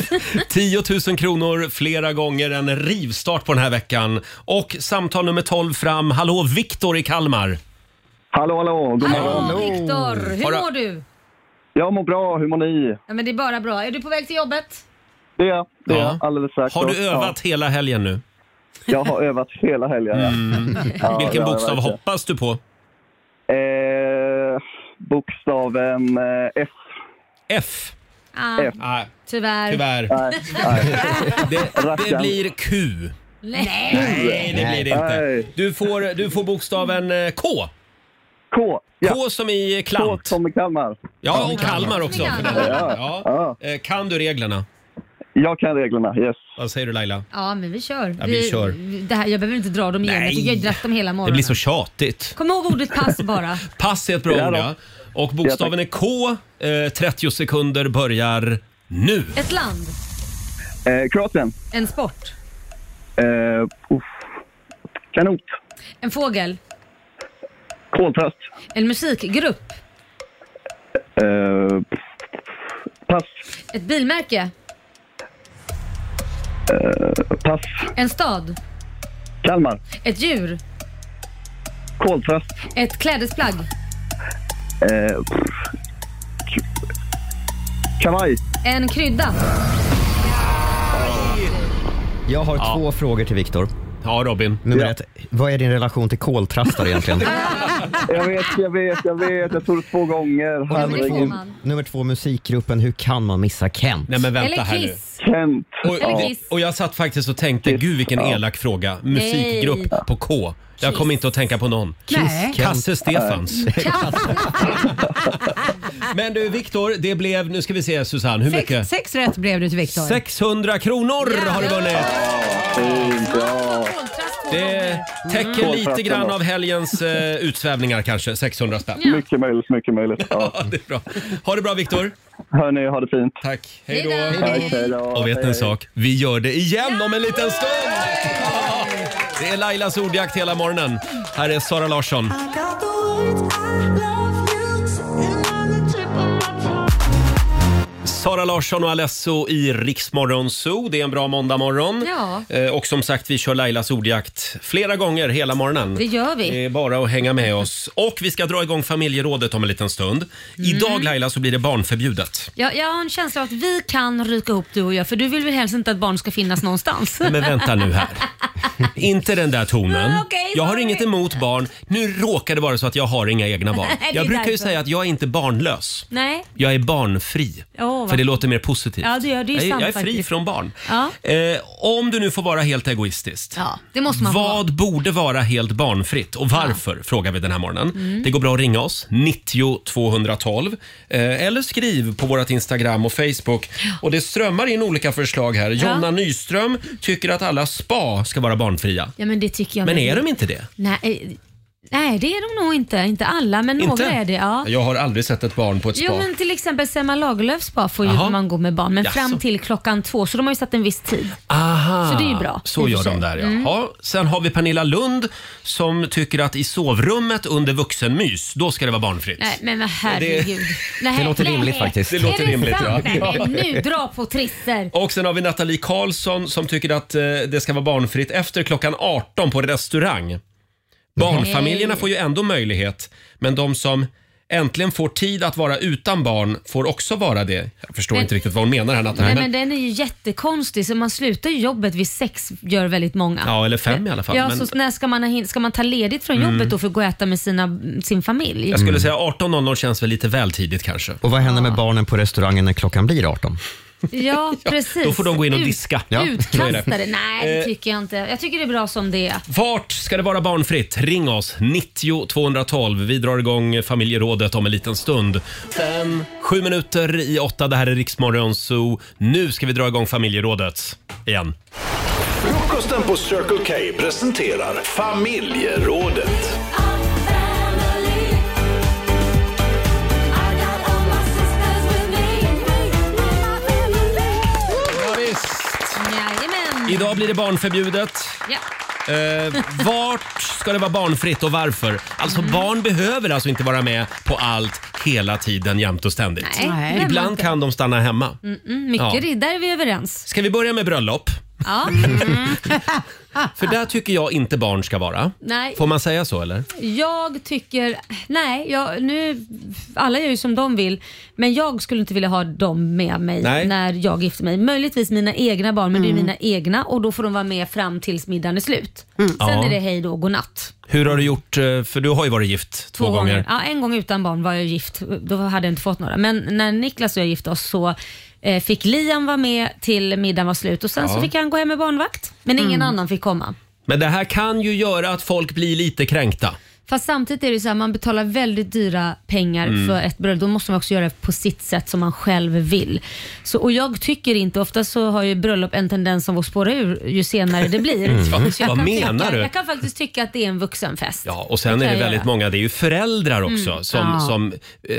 [laughs] 10 000 kronor flera gånger, en rivstart på den här veckan. Och samtal nummer 12 fram. Hallå, Viktor i Kalmar. Hallå, hallå. God Hallå. Viktor, hur Har du- mår du? Jag mår bra. Hur mår ni? Ja, men det är bara bra. Är du på väg till jobbet? Det är jag. Det är Ja. jag. Alldeles strax. Har du övat hela helgen nu? Ja. Jag har övat hela helgen. ja. Mm. Ja, Vilken bokstav verkligen. hoppas du på? Eh, bokstaven eh, F. F. Ah, F. Nej, tyvärr. tyvärr. Nej, nej. [laughs] Det, det blir Q. Nej. Nej, det blir det inte. Nej. Du får, du får bokstaven eh, K. K. Ja. K som i K klant. som i Kalmar. Ja, och Kalmar också. För den delen. Ja. ja. Eh, Kan du reglerna? Jag kan reglerna, yes. Vad säger du Laila? Ja, men vi kör. Ja, vi kör. Det här, jag behöver inte dra dem igen. Nej. Jag tycker jag har dratt dem hela Det morgonen. blir så tjatigt. Kom ihåg ordet pass bara. [laughs] Pass är ett bra Ja, ord då. ja. Och bokstaven är K. Eh, 30 sekunder börjar nu. Ett land. Eh, Kroatien. En sport. Eh, uff. Kanot. En fågel. Koltrast. En musikgrupp. Eh, pass. Ett bilmärke. Eh, pass. En stad. Kalmar. Ett djur. Koltrast. Ett klädesplagg. Eh, kavaj. En krydda. Jag har två frågor till Viktor. Ja, Robin. Nummer ett, vad är din relation till koltrastar egentligen? [laughs] Jag vet, jag vet, jag vet. Jag tror det två gånger. Ja, men det får Herregud. man. Nummer två, musikgruppen Hur kan man missa Kent? Nej men vänta Eller här nu. Kiss. Kent. Och, Kiss. och jag satt faktiskt och tänkte, gud vilken elak fråga. Musikgrupp på K. Jag kom inte att tänka på någon. Nej. Kasse Stefans. [laughs] Men du Viktor, det blev, nu ska vi se Susanne, hur Sex, mycket? sex rätt blev det till Viktor. 600 kronor har du vunnit! Fint, ja. Det täcker lite grann av helgens eh, utsvävningar kanske, 600 spänn. Mycket möjligt, mycket möjligt. [laughs] Ja. Ja, det är bra. Ha det bra Viktor. Hörni, ha det fint. Tack. Hej då. Hej då. Tack, hej då. Och vet ni en sak? Vi gör det igen om en liten stund! Ja, Det är Lailas ordjakt hela morgonen. Här är Sara Larsson. Sara Larsson och Alesso i Riksmorgon Zoo. Det är en bra måndagmorgon. Ja. Eh, Och som sagt, vi kör Lailas ordjakt flera gånger hela morgonen. Det gör vi. Det är bara att hänga med oss. Och vi ska dra igång familjerådet om en liten stund. Mm. Idag Laila så blir det barnförbjudet. Jag, jag har en känsla av att vi kan ryka ihop du och jag för du vill väl helst inte att barn ska finnas någonstans? [laughs] Men vänta nu här. [laughs] Inte den där tonen. Okej, Jag har inget emot barn. Nu råkar det vara så att jag har inga egna barn. [laughs] Det är Jag brukar ju därför. säga att jag är inte barnlös. Nej. Jag är barnfri. Åh, vad för det låter mer positivt. Ja, det gör det ju jag, är- sant jag är fri faktiskt. från barn. Ja. Eh, om du nu får vara helt egoistiskt. Ja, det måste man få Vad borde vara helt barnfritt och varför? Frågar vi den här morgonen. Mm. Det går bra att ringa oss, 90 212. Eh, eller skriv på vårt Instagram och Facebook. Och det strömmar in olika förslag här. Jonna Nyström tycker att alla spa ska vara barnfria. Ja, men det tycker jag Men med. är de inte det? Nej, nej, det är de nog inte. Inte alla, men några Inte? är det. Ja. Jag har aldrig sett ett barn på ett spa. Jo, men till exempel Selma Lagerlöfs spa får ju Jaha. man gå med barn, men Jaså. fram till klockan två, så de har ju satt en viss tid. Aha, Så det är ju bra, Så och gör för de sig. där ja. Mm. ja. Sen har vi Pernilla Lund som tycker att i sovrummet under vuxenmys, då ska det vara barnfritt. Nej, men vad herregud. Nej, det låter rimligt faktiskt. Det låter är rimligt, sant? ja. Nej, men nu [laughs] dra på trisser. Och sen har vi Nathalie Karlsson som tycker att eh, det ska vara barnfritt efter klockan 18 på restaurang. Barnfamiljerna får ju ändå möjlighet, men de som äntligen får tid att vara utan barn får också vara det. Jag förstår Men- inte riktigt vad hon menar här Nathalie. Nej, men- men den är ju jättekonstig, så man slutar ju jobbet vid sex, gör väldigt många. Ja, eller fem i alla fall. Ja, men- så när ska man, ha hin- ska man ta ledigt från Mm. jobbet då för att gå och äta med sina, sin familj? Jag skulle säga 18.00 känns väl lite väl tidigt kanske. Och vad händer med barnen på restaurangen när klockan blir 18? [laughs] Ja, precis. då får de gå in och Ut- diska. Ja, så är det. Utkastade? Nej, det Eh. tycker jag inte. Jag tycker det är bra som det är. Vart ska det vara barnfritt? Ring oss, 90 212. Vi drar igång familjerådet om en liten stund. Fem, sju minuter i åtta. Det här är Riksmorgon Zoo. Nu ska vi dra igång familjerådet igen. Frukosten på Circle K presenterar familjerådet. Idag blir det barnförbjudet. Ja. Eh, vart ska det vara barnfritt och varför? Alltså barn behöver alltså inte vara med på allt hela tiden jämt och ständigt. Nej, det behöver man Ibland inte. kan de stanna hemma. Mm, mm, mycket Ja. det, där är vi överens. Ska vi börja med bröllop? Ja. [laughs] [laughs] För där tycker jag inte barn ska vara. Nej. Får man säga så eller? Jag tycker, nej, jag, nu, alla gör ju som de vill, men jag skulle inte vilja ha dem med mig Nej. när jag gifter mig. Möjligtvis mina egna barn, men det är Mm. mina egna och då får de vara med fram tills middagen är slut. Sen Ja. är det hej då och godnatt. Hur har du gjort? eh, För du har ju varit gift två, gånger. Ja, en gång utan barn var jag gift. Då hade jag inte fått några. Men när Niklas och jag gifte oss så eh, fick Liam vara med till middagen var slut och sen så fick han gå hem med barnvakt. Men ingen Mm. annan fick komma. Men det här kan ju göra att folk blir lite kränkta. Fast samtidigt är det så här, man betalar väldigt dyra pengar Mm. för ett bröllop. Då måste man också göra det på sitt sätt som man själv vill. Så, och jag tycker inte, ofta så har ju bröllop en tendens att spåra ur ju senare det blir. Mm. Så jag vad kan menar tycka, du? Jag kan faktiskt tycka att det är en vuxenfest. Ja, och sen Det är kan det jag väldigt göra. många, det är ju föräldrar också Mm. som, Ja. som eh,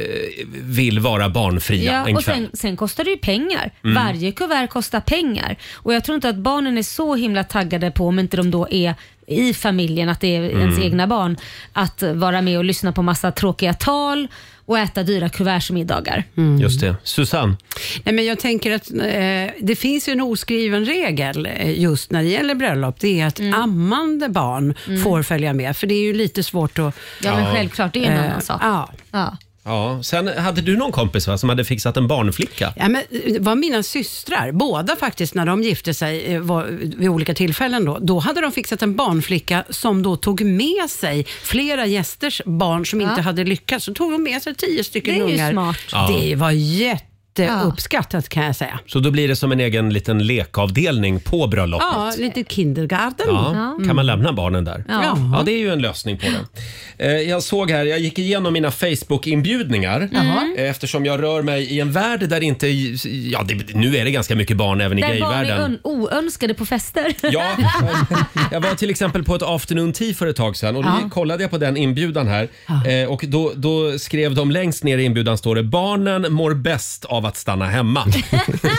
vill vara barnfria Ja, en och kväll. sen, sen kostar det ju pengar. Mm. Varje kuvert kostar pengar. Och Jag tror inte att barnen är så himla taggade på, om inte de då är i familjen, att det är ens Mm. egna barn, att vara med och lyssna på massa tråkiga tal och äta dyra kuvertsmiddagar. Just det. Susanne? Nej, men jag tänker att eh, det finns ju en oskriven regel eh, just när det gäller bröllop. Det är att Mm. ammande barn får följa med, för det är ju lite svårt att... Ja, men självklart, det är en Eh, annan sak. Ja. Ja. Ja, sen hade du någon kompis va, som hade fixat en barnflicka? Ja, men det var mina systrar, båda faktiskt, när de gifte sig eh, var, vid olika tillfällen. Då, då hade de fixat en barnflicka som då tog med sig flera gästers barn som inte hade lyckats. Så tog de med sig tio stycken Det är ju ungar. smart. Ja. Det var jätteuppskattat kan jag säga. Så då blir det som en egen liten lekavdelning på bröllopet? Ja, lite kindergarten. Ja, Kan man lämna barnen där? Ja. Ja, det är ju en lösning på det. Eh, Jag såg här, jag gick igenom mina Facebook-inbjudningar eh, eftersom jag rör mig i en värld där inte, ja det, nu är det ganska mycket barn även i Där barn är gayvärlden. un- oönskade på fester. Ja, [laughs] [laughs] jag var till exempel på ett afternoon tea för ett tag sedan och då Ja. kollade jag på den inbjudan här eh, och då, då skrev de längst ner i inbjudan står det “Barnen mår bäst av att stanna hemma”. [laughs]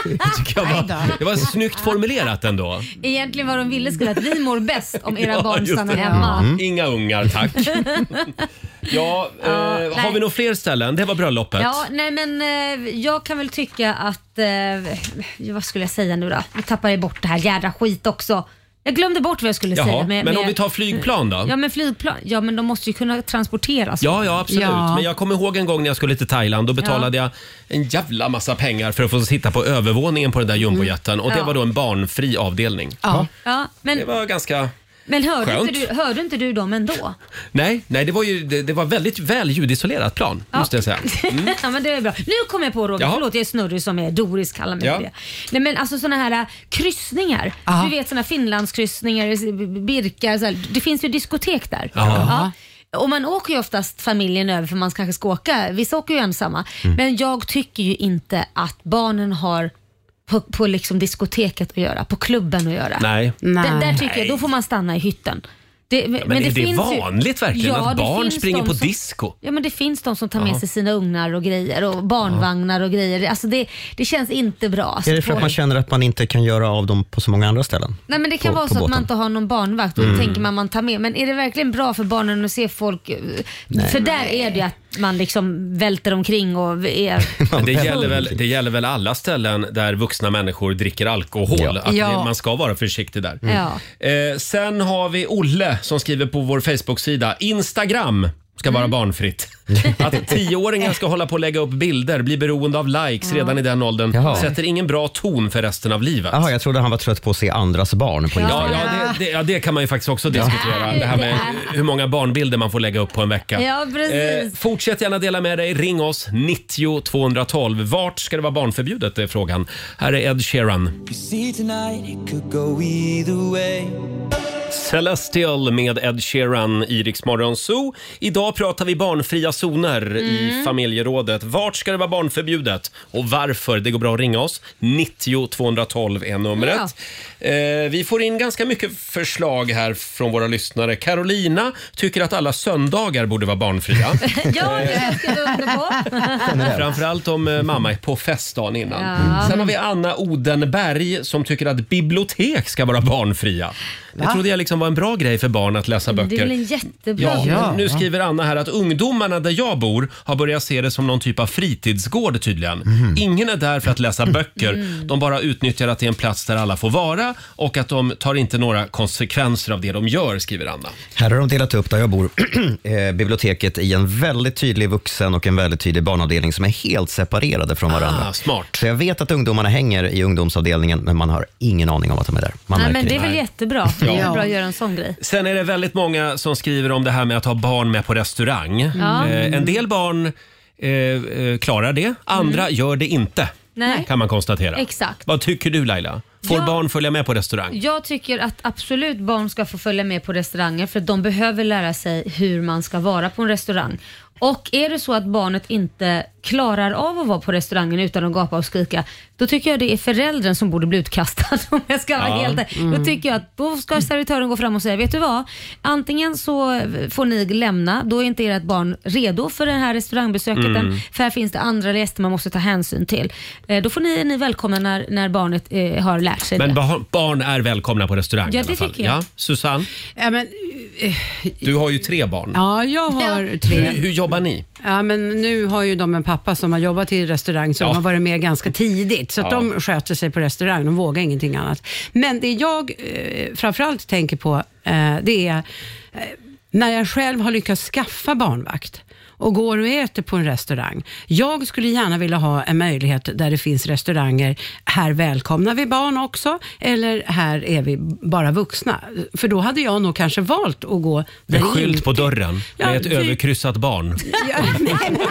Det tycker jag var, det var snyggt formulerat ändå. Egentligen vad de ville skulle att vi mår bäst om era [laughs] Ja, barn just stannar det. hemma. Mm. Inga ungar tack. [laughs] Ja, eh, har nej. vi några fler ställen? Det var bröllopet. Ja, nej men eh, jag kan väl tycka att, eh, vad skulle jag säga nu då? Nu tappar jag bort det här jädra skit också. Jag glömde bort vad jag skulle Jaha, säga. men om vi tar flygplan då? Ja men flygplan, ja men de måste ju kunna transporteras. Ja, ja absolut. Ja. Men jag kommer ihåg en gång när jag skulle till Thailand. Då betalade jag en jävla massa pengar för att få sitta på övervåningen på den där jumbojeten. Och det Ja. var då en barnfri avdelning. Ja. Ja, men, Det var ganska Men hörde Skönt. inte, du, hörde inte du dem ändå? Nej, nej det, var ju, det, det var väldigt väl ljudisolerat plan, måste jag säga. Mm. [laughs] ja, men det är bra. Nu kommer jag på Roger, Jaha. förlåt jag är snurrig som är Doris kallar mig Ja. för det. Nej men alltså såna här äh, kryssningar. Du vet såna Finlandskryssningar, s- Birkar, så här. det finns ju diskotek där. Ja. Och man åker ju oftast familjen över för man kanske ska åka. Vissa åker ju ensamma. Mm. Men jag tycker ju inte att barnen har på, på liksom diskoteket att göra, på klubben att göra. Nej. Där, där tycker jag, då får man stanna i hytten. Det, men Men, är det finns ju- vanligt verkligen Ja, att det barn springer på som- disco? Ja men det finns de som tar med Ja. sig sina ugnar och grejer och barnvagnar och grejer. Alltså det, det känns inte bra. Alltså Är det för att man känner att man inte kan göra av dem på så många andra ställen? Nej men det kan på- vara så att man inte har någon barnvakt och då Mm. tänker man man tar med. Men är det verkligen bra för barnen att se folk? eh, För där är det ju att man liksom välter omkring och är [laughs] det, gäller väl, det gäller väl alla ställen där vuxna människor dricker alkohol. Ja. Att Ja. det, man ska vara försiktig där. Ja. Eh, sen har vi Olle som skriver på vår Facebook-sida. Instagram ska Mm. vara barnfritt. Att tioåringar ska hålla på att lägga upp bilder, bli beroende av likes redan i den åldern Jaha. sätter ingen bra ton för resten av livet. Jaha, jag trodde han var trött på att se andras barn på Ja, Instagram. ja, det, det, ja, det kan man ju faktiskt också diskutera. Det här med hur många barnbilder man får lägga upp på en vecka. Ja, precis. fortsätt gärna dela med dig. Ring oss, 90 212. Vart ska det vara barnförbjudet? är frågan. Här är Ed Sheeran. Celestial med Ed Sheeran i Rix Morgon Zoo. Idag pratar vi barnfria zoner i Mm. familjerådet. Vart ska det vara barnförbjudet och varför? Det går bra att ringa oss. 90 212 är numret. Eh, vi får in ganska mycket förslag här från våra lyssnare. Carolina tycker att alla söndagar borde vara barnfria. [laughs] Ja, det är jag skrivit under på. Framförallt om eh, mamma är på fest dagen innan. Ja. Sen har vi Anna Odenberg som tycker att bibliotek ska vara barnfria. Det trodde jag liksom var en bra grej för barn att läsa Det är böcker. väl en jättebra Ja, grej. nu skriver Anna här att ungdomarna där jag bor har börjat se det som någon typ av fritidsgård tydligen. Ingen är där för att läsa böcker. Mm. De bara utnyttjar att det är en plats där alla får vara och att de tar inte några konsekvenser av det de gör, skriver Anna. Här har de delat upp, där jag bor, [clears throat] eh, biblioteket i en väldigt tydlig vuxen och en väldigt tydlig barnavdelning som är helt separerade från varandra. Ah, smart. Så jag vet att ungdomarna hänger i ungdomsavdelningen, men man har ingen aning om att de är där. Man Nej, märker men det är väl jättebra. [laughs] Är Ja. bra att göra en sån grej. Sen är det väldigt många som skriver om det här med att ha barn med på restaurang. Ja. Eh, en del barn eh, eh, klarar det, andra Mm. gör det inte. Nej. Kan man konstatera. Exakt. Vad tycker du Laila? Får Ja. barn följa med på restaurang? Jag tycker att absolut barn ska få följa med på restauranger för de behöver lära sig hur man ska vara på en restaurang. Och är det så att barnet inte klarar av att vara på restaurangen utan att gapa och skrika, då tycker jag det är föräldern som borde bli utkastad [laughs] om jag ska vara Ja. helt ärlig. Mm. Då tycker jag att då ska servitören gå fram och säga, vet du vad? Antingen så får ni lämna, då är inte ert barn redo för det här restaurangbesöket Mm. än, för här finns det andra gäster man måste ta hänsyn till. Eh, Då får ni, ni välkomna när, när barnet eh, har lärt sig Men det. ba- barn är välkomna på restaurang Ja, i alla det fall. tycker jag. Ja, Susanne, Ja, men, eh, du har ju tre barn. ja, jag har tre. Hur, hur jobbar ni? Ja, men nu har ju de en pappa som har jobbat i restaurang, så Ja. de har varit med ganska tidigt. Så att Ja. de sköter sig på restaurang, de vågar ingenting annat. Men det jag eh, framförallt tänker på, eh, det är eh, när jag själv har lyckats skaffa barnvakt och går och äter på en restaurang. Jag skulle gärna vilja ha en möjlighet där det finns restauranger, här välkomnar vi barn också, eller här är vi bara vuxna. För då hade jag nog kanske valt att gå Med där skylt inte- på dörren Ja, med ett överkryssat barn. [laughs] Ja, nej, men [laughs]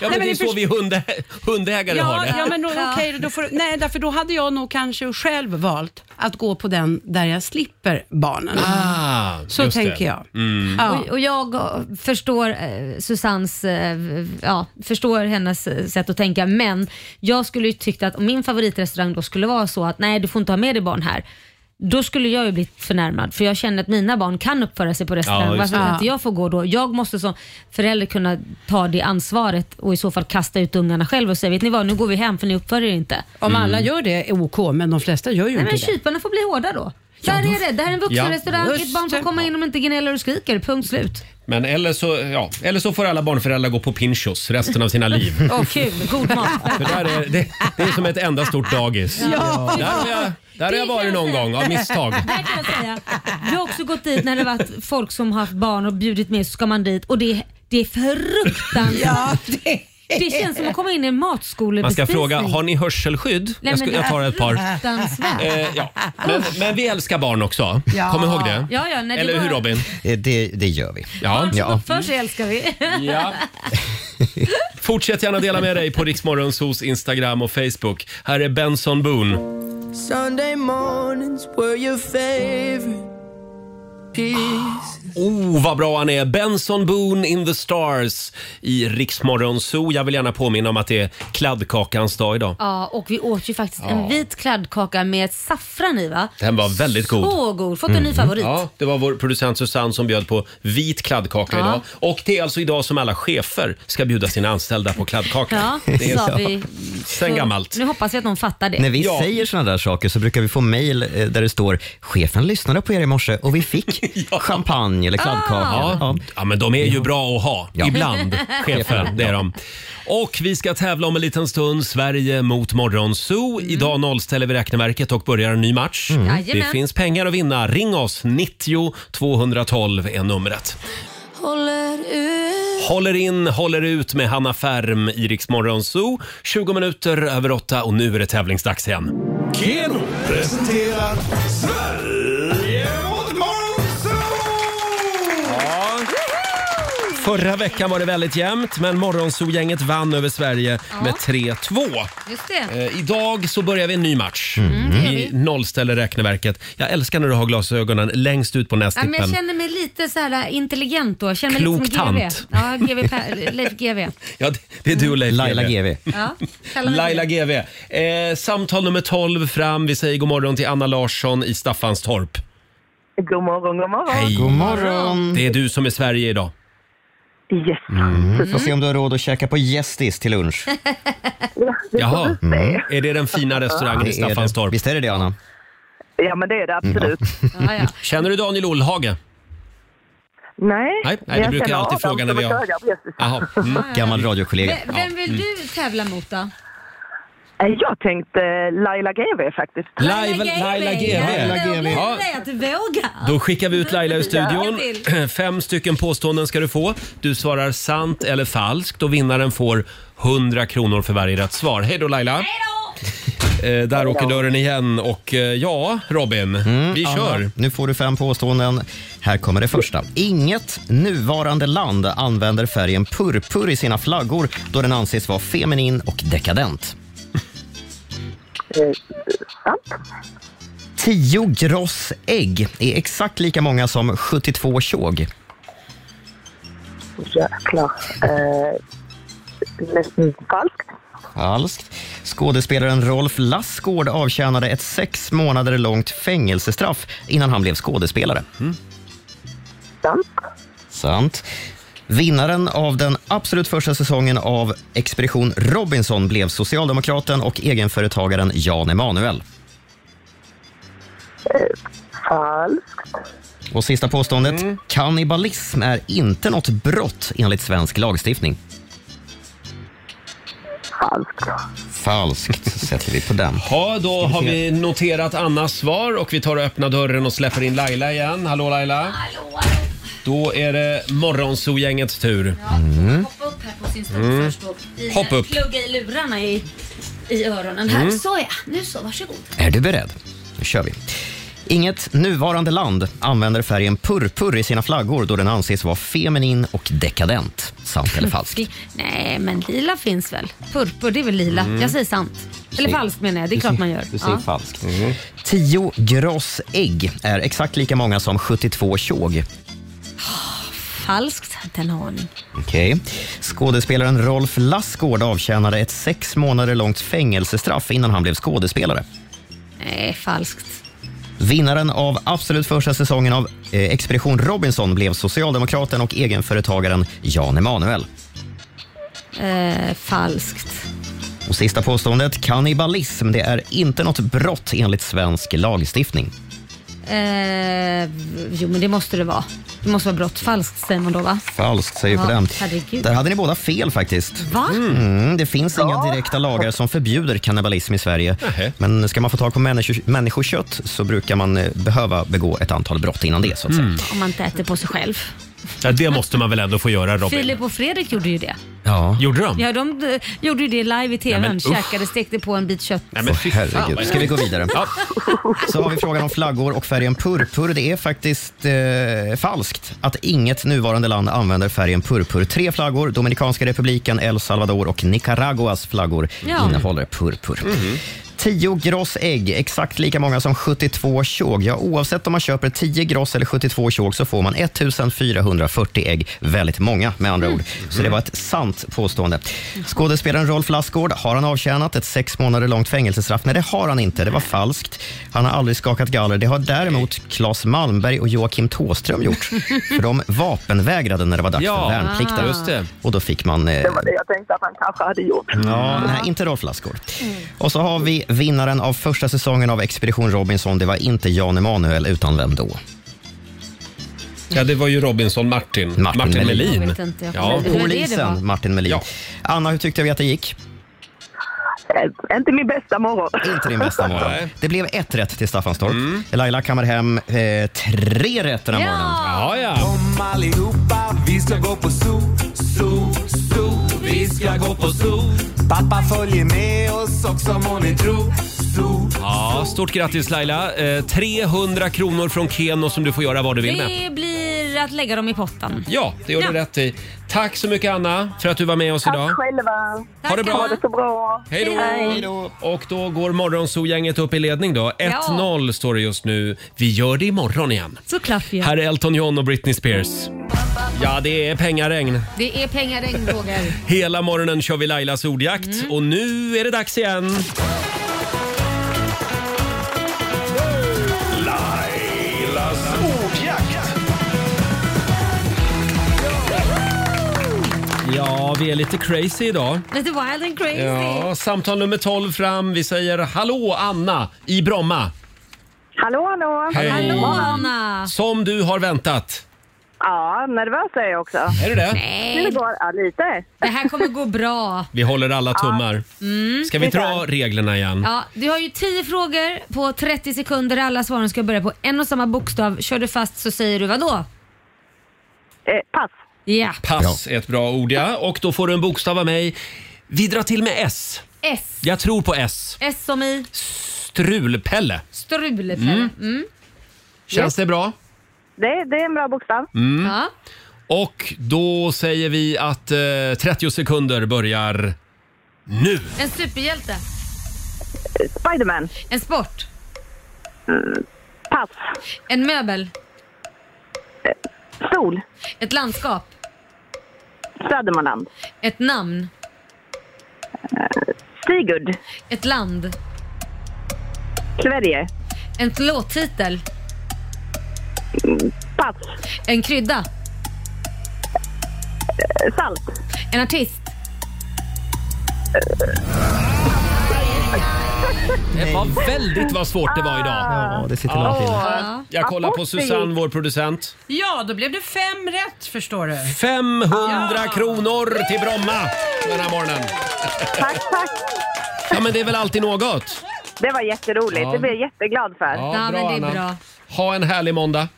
Ja, det är så vi hunde, hundägare har Ja, det. ja men då, okej, då får, nej, därför då hade jag nog kanske själv valt att gå på den där jag slipper barnen. Ah, Så just det. tänker jag. Mm. Ja. Och, och jag eh, förstår eh, Susannes, eh, ja, förstår hennes eh, sätt att tänka men jag skulle ju tycka att om min favoritrestaurang då skulle vara så att nej du får inte ha med dig barn här. Då skulle jag ju bli förnärmad för jag känner att mina barn kan uppföra sig på Ja, restaurang. just Varför det. inte jag får gå då? Jag måste som förälder kunna ta det ansvaret och i så fall kasta ut ungarna själv och säga vet ni vad nu går vi hem för ni uppför er inte. Om alla gör det är OK, men de flesta gör ju Nej, men inte det. kyparna får bli hårda då. Där är det. Det här är en vuxen Ja, Ett barn får det. komma in om inte gnäller och skriker. Punkt slut. Men eller så, ja, eller så får alla barnföräldrar gå på Pinchos resten av sina liv. [laughs] Åh kul, god mat. [laughs] För där är, det, det är som ett enda stort dagis. Ja. Där har jag, där har Det jag varit någon gång av misstag. Där kan jag säga. Jag har också gått dit när det varit folk som haft barn och bjudit med så ska man dit och det, det är fruktansvärt. Ja, det, Det känns som att komma in i en Man matskolebespisning. ska fråga, har ni hörselskydd? Nej, Jag, ska, men jag tar ett par. fruktansvärt. Eh, ja. men, men vi älskar barn också. Ja. Kom ihåg det. Ja, ja, nej, det Eller hur var- Robin? Eh, Det, det gör vi. Ja. Ja. För sig älskar vi. [laughs] Ja. Fortsätt gärna dela med dig på Riksmorgonsos Instagram och Facebook. Här är Benson Boone. Sunday mornings were your favorite piece. Oh, vad bra han är! Benson Boone in the Stars i Riksmorgon Zoo. Jag vill gärna påminna om att det är kladdkakans dag idag. Ja, och vi åt ju faktiskt Ja. en vit kladdkaka med saffran i va? Den var väldigt god. Så god. Fått en ny Mhm. favorit. Ja, det var vår producent Susanne som bjöd på vit kladdkaka Ja. idag. Och det är alltså idag som alla chefer ska bjuda sina anställda på kladdkaka. Ja, det är sa vi. sen Så gammalt. Nu hoppas vi att de fattar det. När vi säger såna där saker så brukar vi få mejl eh, där det står “Chefen lyssnade på er i morse och vi fick [laughs] champagne eller kladdkaka”. Ja. ja, men de är ju bra att ha ibland, [laughs] chefer. Det är de. Och vi ska tävla om en liten stund. Sverige mot Morgonzoo. Idag nollställer vi räkneverket och börjar en ny match. Mm. Det Jajamän. finns pengar att vinna. Ring oss. 90 212 är numret. Håller ut. Håller in, håller ut med Hanna Färm i Rix Morgonzoo. 20 minuter över åtta och nu är det tävlingsdags igen. Keno presenterar Sverige Förra veckan var det väldigt jämnt, men Morgonzoo-gänget vann över Sverige med 3-2. Just det. Eh, idag så börjar vi en ny match. Mm, gör Vi nollställer räkneverket. Jag älskar när du har glasögonen längst ut på Ja, men nästippen. jag känner mig lite så här intelligent då. Jag känner mig Klok lite som GV. tant. Ja, GV per, [laughs] Leif GV. Ja, det- det är du och Leif Laila GV. Ja, mig Laila det. GV. Eh, samtal nummer 12 fram. Vi säger god morgon till Anna Larsson i Staffanstorp. God morgon, god morgon. Hej. God morgon. Det är du som är Sverige idag. Yes. Mm. Får se om du har råd att käka på Gästis till lunch. [laughs] Jaha. Mm. Är det den fina restaurangen i Det är det. Staffanstorp? Visst är det det, Anna? Ja, men det är det absolut. [laughs] Känner du Daniel Olhage? Nej, Nej, nej, det jag brukar känner alltid Adam fråga när som vi är har- på Gästis. Jaha. Mm. Gammal radiokollega. Vem, vem vill du tävla mot då? Eh, Jag tänkte Laila GV faktiskt. Laila, Laila GV. Ja, att du vågar. Då skickar vi ut Laila ur [laughs] studion. [clears throat] Fem stycken påståenden ska du få. Du svarar sant eller falskt och vinnaren får 100 kronor för varje rätt svar. Hej då Laila! Eh, där åker dörren igen och eh, ja, Robin, vi Anna, kör. Nu får du fem påståenden. Här kommer det första. Inget nuvarande land använder färgen purpur i sina flaggor då den anses vara feminin och dekadent. Tio gross ägg är exakt lika många som 72 tjog. Jäklar. Eh, nästan falskt. Falskt. Skådespelaren Rolf Lassgård avtjänade ett sex månader långt fängelsestraff innan han blev skådespelare. Sant. Sant. Vinnaren av den absolut första säsongen av Expedition Robinson blev socialdemokraten och egenföretagaren Jan Emanuel. Falskt. Och sista påståendet. Kannibalism är inte något brott enligt svensk lagstiftning. Falskt. Falskt sätter vi på den. Ja, då har vi noterat Annas svar och vi tar och öppnar dörren och släpper in Laila igen. Hallå Laila! Då är det Morgonzoo-gängets tur. Mm. Hoppa upp här på sin stol Mm. först och i- Hopp upp. plugga i lurarna i, i öronen. Här, Mm. så ja. Nu så, varsågod. Är du beredd? Nu kör vi. Inget nuvarande land använder färgen purpur i sina flaggor då den anses vara feminin och dekadent. Sant eller falskt? Nej, men lila finns väl? Purpur, det är väl lila? Mm. Jag säger sant. Eller säger- falskt menar jag, det är klart man gör. Du säger Ja. falskt. Tio gross ägg är exakt lika många som 72 tjog. Falskt, inte en aning. Okej. Skådespelaren Rolf Lassgård avtjänade ett sex månader långt fängelsestraff innan han blev skådespelare. Nej, falskt. Vinnaren av absolut första säsongen av eh, Expedition Robinson blev socialdemokraten och egenföretagaren Jan Emanuel. Eh, falskt. Och sista påståendet, kannibalism, det är inte något brott enligt svensk lagstiftning. Eh, jo, men det måste det vara. Det måste vara brott. Falskt säger man då, va? Falskt säger vi på Ja, den. herregud. Där hade ni båda fel faktiskt. Va? Mm, det finns inga direkta lagar som förbjuder kannibalism i Sverige. Men ska man få tag på människor, människokött så brukar man eh, behöva begå ett antal brott innan det. Så att säga. Om man inte äter på sig själv. Ja, det måste man väl ändå få göra Robin? Filip och Fredrik gjorde ju det. Ja. Gjorde de? Ja, de eh, gjorde ju det live i Ja, men TVn. usch. Käkade, stekte på en bit kött. Nej, men fy fan, Herregud. vad Ska vi gå vidare? Ja. Så har vi frågan om flaggor och färgen purpur. Det är faktiskt eh, falskt att inget nuvarande land använder färgen purpur. Tre flaggor, Dominikanska republiken, El Salvador och Nicaraguas flaggor Ja. innehåller purpur. 10 gross ägg, exakt lika många som 72 tjog. Ja, oavsett om man köper 10 gross eller 72 tjog så får man 1440 ägg. Väldigt många med andra ord. Så det var ett sant påstående. Skådespelaren Rolf Lassgård, har han avtjänat ett sex månader långt fängelsestraff? Nej, det har han inte. Det var falskt. Han har aldrig skakat galler. Det har däremot Claes Malmberg och Joakim Tåström gjort. För de vapenvägrade när det var dags Ja, för värnplikten. just det. Och då fick man... Eh, Det var det jag tänkte att han kanske hade gjort. Ja, nej, inte Rolf Lassgård. Och så har vi vinnaren av första säsongen av Expedition Robinson. Det var inte Jan Emanuel, utan vem då? Ja, det var ju Robinson Martin. Martin, Melin. Jag vet inte, jag Ja. kommer- det var det det var. Polisen Martin Melin. Anna, hur tyckte vi att det gick? Eh, Inte min bästa morgon. Inte din bästa morgon. Nej. Det blev ett rätt till Staffanstorp. Laila kammar hem eh, tre rätt den här morgonen. Ja, ja. Kom allihopa, vi ska gå på zoo, zoo, zoo. Vi ska gå på zoo. Pappa följer med oss också må ni tro. Ja, stort grattis Laila. Eh, 300 kronor från Keno som du får göra vad du vill med. Det blir att lägga dem i potten. Ja, det gör du Ja. rätt i. Tack så mycket Anna för att du var med oss idag. Tack själva. Ha det bra. Ha det så bra. Hej då! Hej. Och då går Morgonzoo-gänget upp i ledning då. 1-0 står det just nu. Vi gör det imorgon igen. Såklart vi gör. Här är Elton John och Britney Spears. Ja, det är pengaregn. Det är pengaregn Roger. Hela morgonen kör vi Lailas ordjakt Mm. och nu är det dags igen. Ja, vi är lite crazy idag. Lite wild and crazy. Ja, samtal nummer 12 fram. Vi säger hallå Anna i Bromma. Hallå, hallå. Hej. Hallå Anna! Som du har väntat. Ja, nervös är jag också. Är du det? Nej, Det går, ja, lite. det här kommer gå bra. Vi håller alla tummar. Mm. Ska vi dra reglerna igen? Ja, du har ju 10 frågor på 30 sekunder. Alla svaren ska börja på en och samma bokstav. Kör du fast så säger du vad då? Eh, pass. Ja. Pass är ett bra ord ja. Och då får du en bokstav av mig. Vi drar till med S. S. Jag tror på S. S som i Strulpelle. strulepelle. Mm. Mm. Känns det bra? Det, det är en bra bokstav. Mm. Ja. Och då säger vi att eh, 30 sekunder börjar nu. En superhjälte. Spiderman. En sport. Pass. En möbel. Sol. Ett landskap. Södermanland. Ett namn. Sigurd. Ett land. Sverige. En låttitel. Pass. En krydda. Eh, Salt. En artist. Det var väldigt vad svårt det var idag. Ja, det sitter långt inne. Ja. Jag kollar på Susanne, vår producent. Ja, då blev det fem rätt förstår du. 500 kronor till Bromma den här morgonen. Tack, tack. Ja, men det är väl alltid något? Det var jätteroligt. Ja. Det blir jag jätteglad för. Ja, Ja, men det är Anna. bra. Ha en härlig måndag.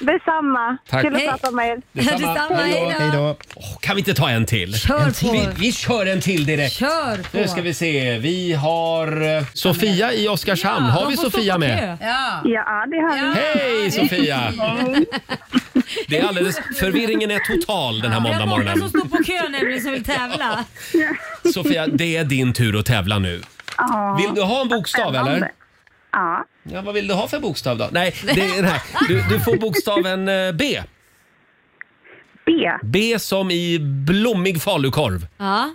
Detsamma. Tack. Kul att Hej. prata med er. Detsamma, hej då. Hej då. Åh, kan vi inte ta en till? Kör en till. på. Vi, vi kör en till direkt. Kör på. Nu ska vi se. Vi har eh, Sofia i Oskarshamn. har vi De får stå Sofia på med? kö. Ja. Ja, det har vi. Hej Sofia! [laughs] Det är alldeles, förvirringen är total den här Vi har många som står på kö nämligen som vill tävla. Sofia, det är din tur att tävla nu. Ja. Vill du ha en bokstav eller? Ja. Ja, vad vill du ha för bokstav då? Nej, [laughs] det här. Du, du får bokstaven eh, B. B. B som i blommig falukorv. Ja.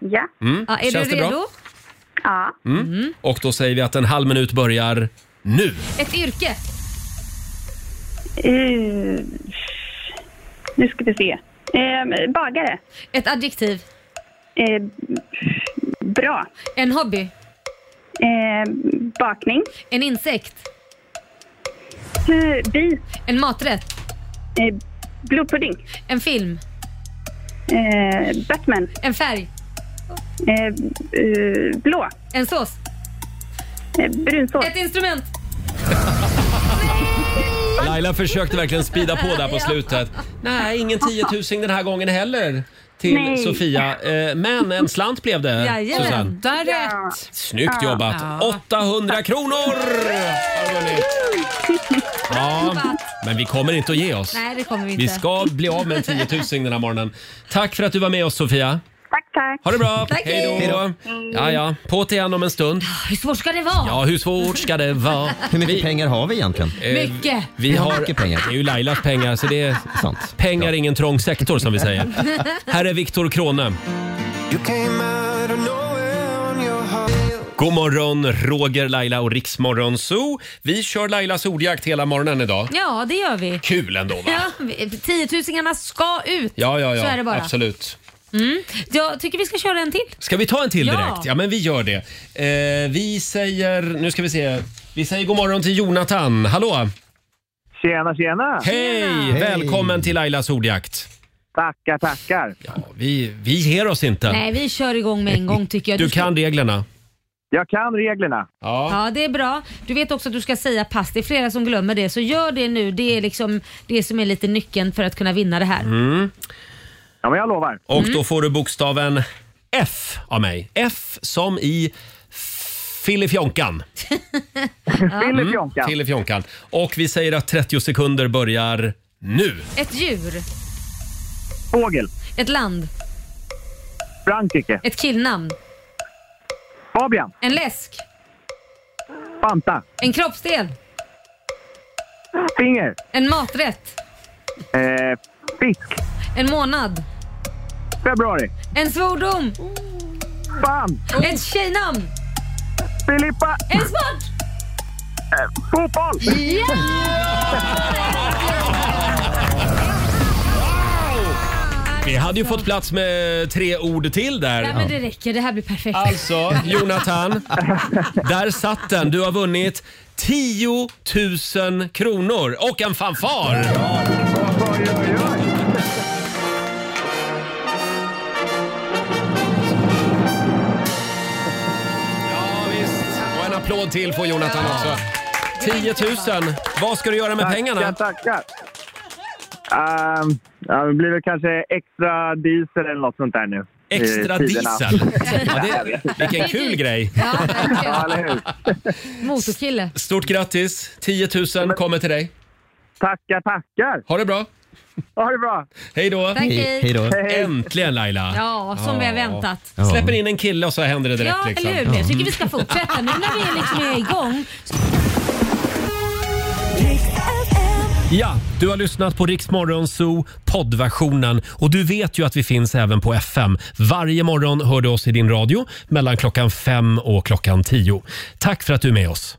Ja. Mm. Ja, är Känns du det redo? bra? Ja. Mm. Och då säger vi att en halv minut börjar nu. Ett yrke. Uh, nu ska vi se. Eh, bagare. Ett adjektiv. Eh, bra. En hobby. Eh, bakning. En insekt. Eh, bi. En maträtt. Eh, blodpudding. En film. Eh, Batman. En färg. Eh, eh, blå. En sås. Eh, brunsås. Ett instrument. Laila försökte verkligen spida på där på [laughs] slutet. Nej, ingen 10 000 den här gången heller till Nej. Sofia. Eh, Men en slant blev det, Jajamän, Susanne. där rätt. Snyggt Ja. jobbat! Ja. 800 kronor har du vunnit. Ja, men vi kommer inte att ge oss. Nej, det kommer vi inte. Vi ska bli av med en 10 000 den här morgonen. Tack för att du var med oss Sofia. Tack, tack. Ha det bra! Tack, Hej hej. då! Ja, ja. På till igen om en stund. Hur svårt ska det vara? Ja, hur svårt ska det vara? [laughs] Hur mycket pengar har vi egentligen? Eh, Mycket. Vi har har, mycket pengar. Det är ju Lailas pengar, så det är Sant. pengar är ingen trång sektor som vi säger. [laughs] Här är Viktor Krone. God morgon, Roger, Laila och Riksmorgon Zoo. Vi kör Lailas ordjakt hela morgonen idag. Ja, det gör vi. Kul ändå va? Ja, vi- tiotusingarna ska ut. Ja, ja, ja. Så är det bara. Absolut. Mm. Jag tycker vi ska köra en till. Ska vi ta en till Ja. direkt? Ja, men vi gör det. Eh, vi säger, nu ska vi se. Vi säger god morgon till Jonathan. Hallå! Tjena, tjena! Hej! Välkommen till Lailas ordjakt. Tackar, tackar. Ja, vi, vi ger oss inte. Nej, vi kör igång med en gång tycker jag. Du ska- kan reglerna. Jag kan reglerna. Ja. Ja, det är bra. Du vet också att du ska säga pass. Det är flera som glömmer det, så gör det nu. Det är liksom det som är lite nyckeln för att kunna vinna det här. Mm. Ja, men jag lovar. Och Mm. då får du bokstaven F av mig. F som i Filifjonkan. [laughs] Filifjonkan. Filifjonkan. Och vi säger att 30 sekunder börjar nu. Ett djur. Fågel. Ett land. Frankrike. Ett killnamn. Fabian. En läsk. Fanta. En kroppsdel. Finger. En maträtt. Eh, fisk. En månad. Februari. En svordom. Fan. Ett tjejnamn. Filippa. En sport. Eh, fotboll. Ja! Vi hade ju fått plats med tre ord till där. Ja, men det räcker. Det här blir perfekt. Alltså, Jonathan. [laughs] Där satt den. Du har vunnit 10 000 kronor och en fanfar. Oj, oj, oj. Applåd till får Jonathan också. 10 000. Vad ska du göra med pengarna? Tackar, tackar. Ehm, ja, det blir väl kanske extra diesel eller något sånt där nu. i Extra tiderna. diesel. Ja, det, [laughs] vilken kul grej. Ja, Ja, verkligen. eller hur? [laughs] Motorkille. Stort grattis. 10 000 kommer till dig. Tackar, tackar. Ha det bra. Ha det bra. Hej då. Tack, hej. Hej då. Äntligen Laila. Ja, som vi har väntat. Ja. Släpper in en kille och så händer det direkt. Ja, liksom. eller hur? Jag tycker vi ska fortsätta nu när vi liksom är igång. Ja, du har lyssnat på Riksmorgon Zoo poddversionen och du vet ju att vi finns även på FM. Varje morgon hör du oss i din radio mellan klockan fem och klockan tio. Tack för att du är med oss.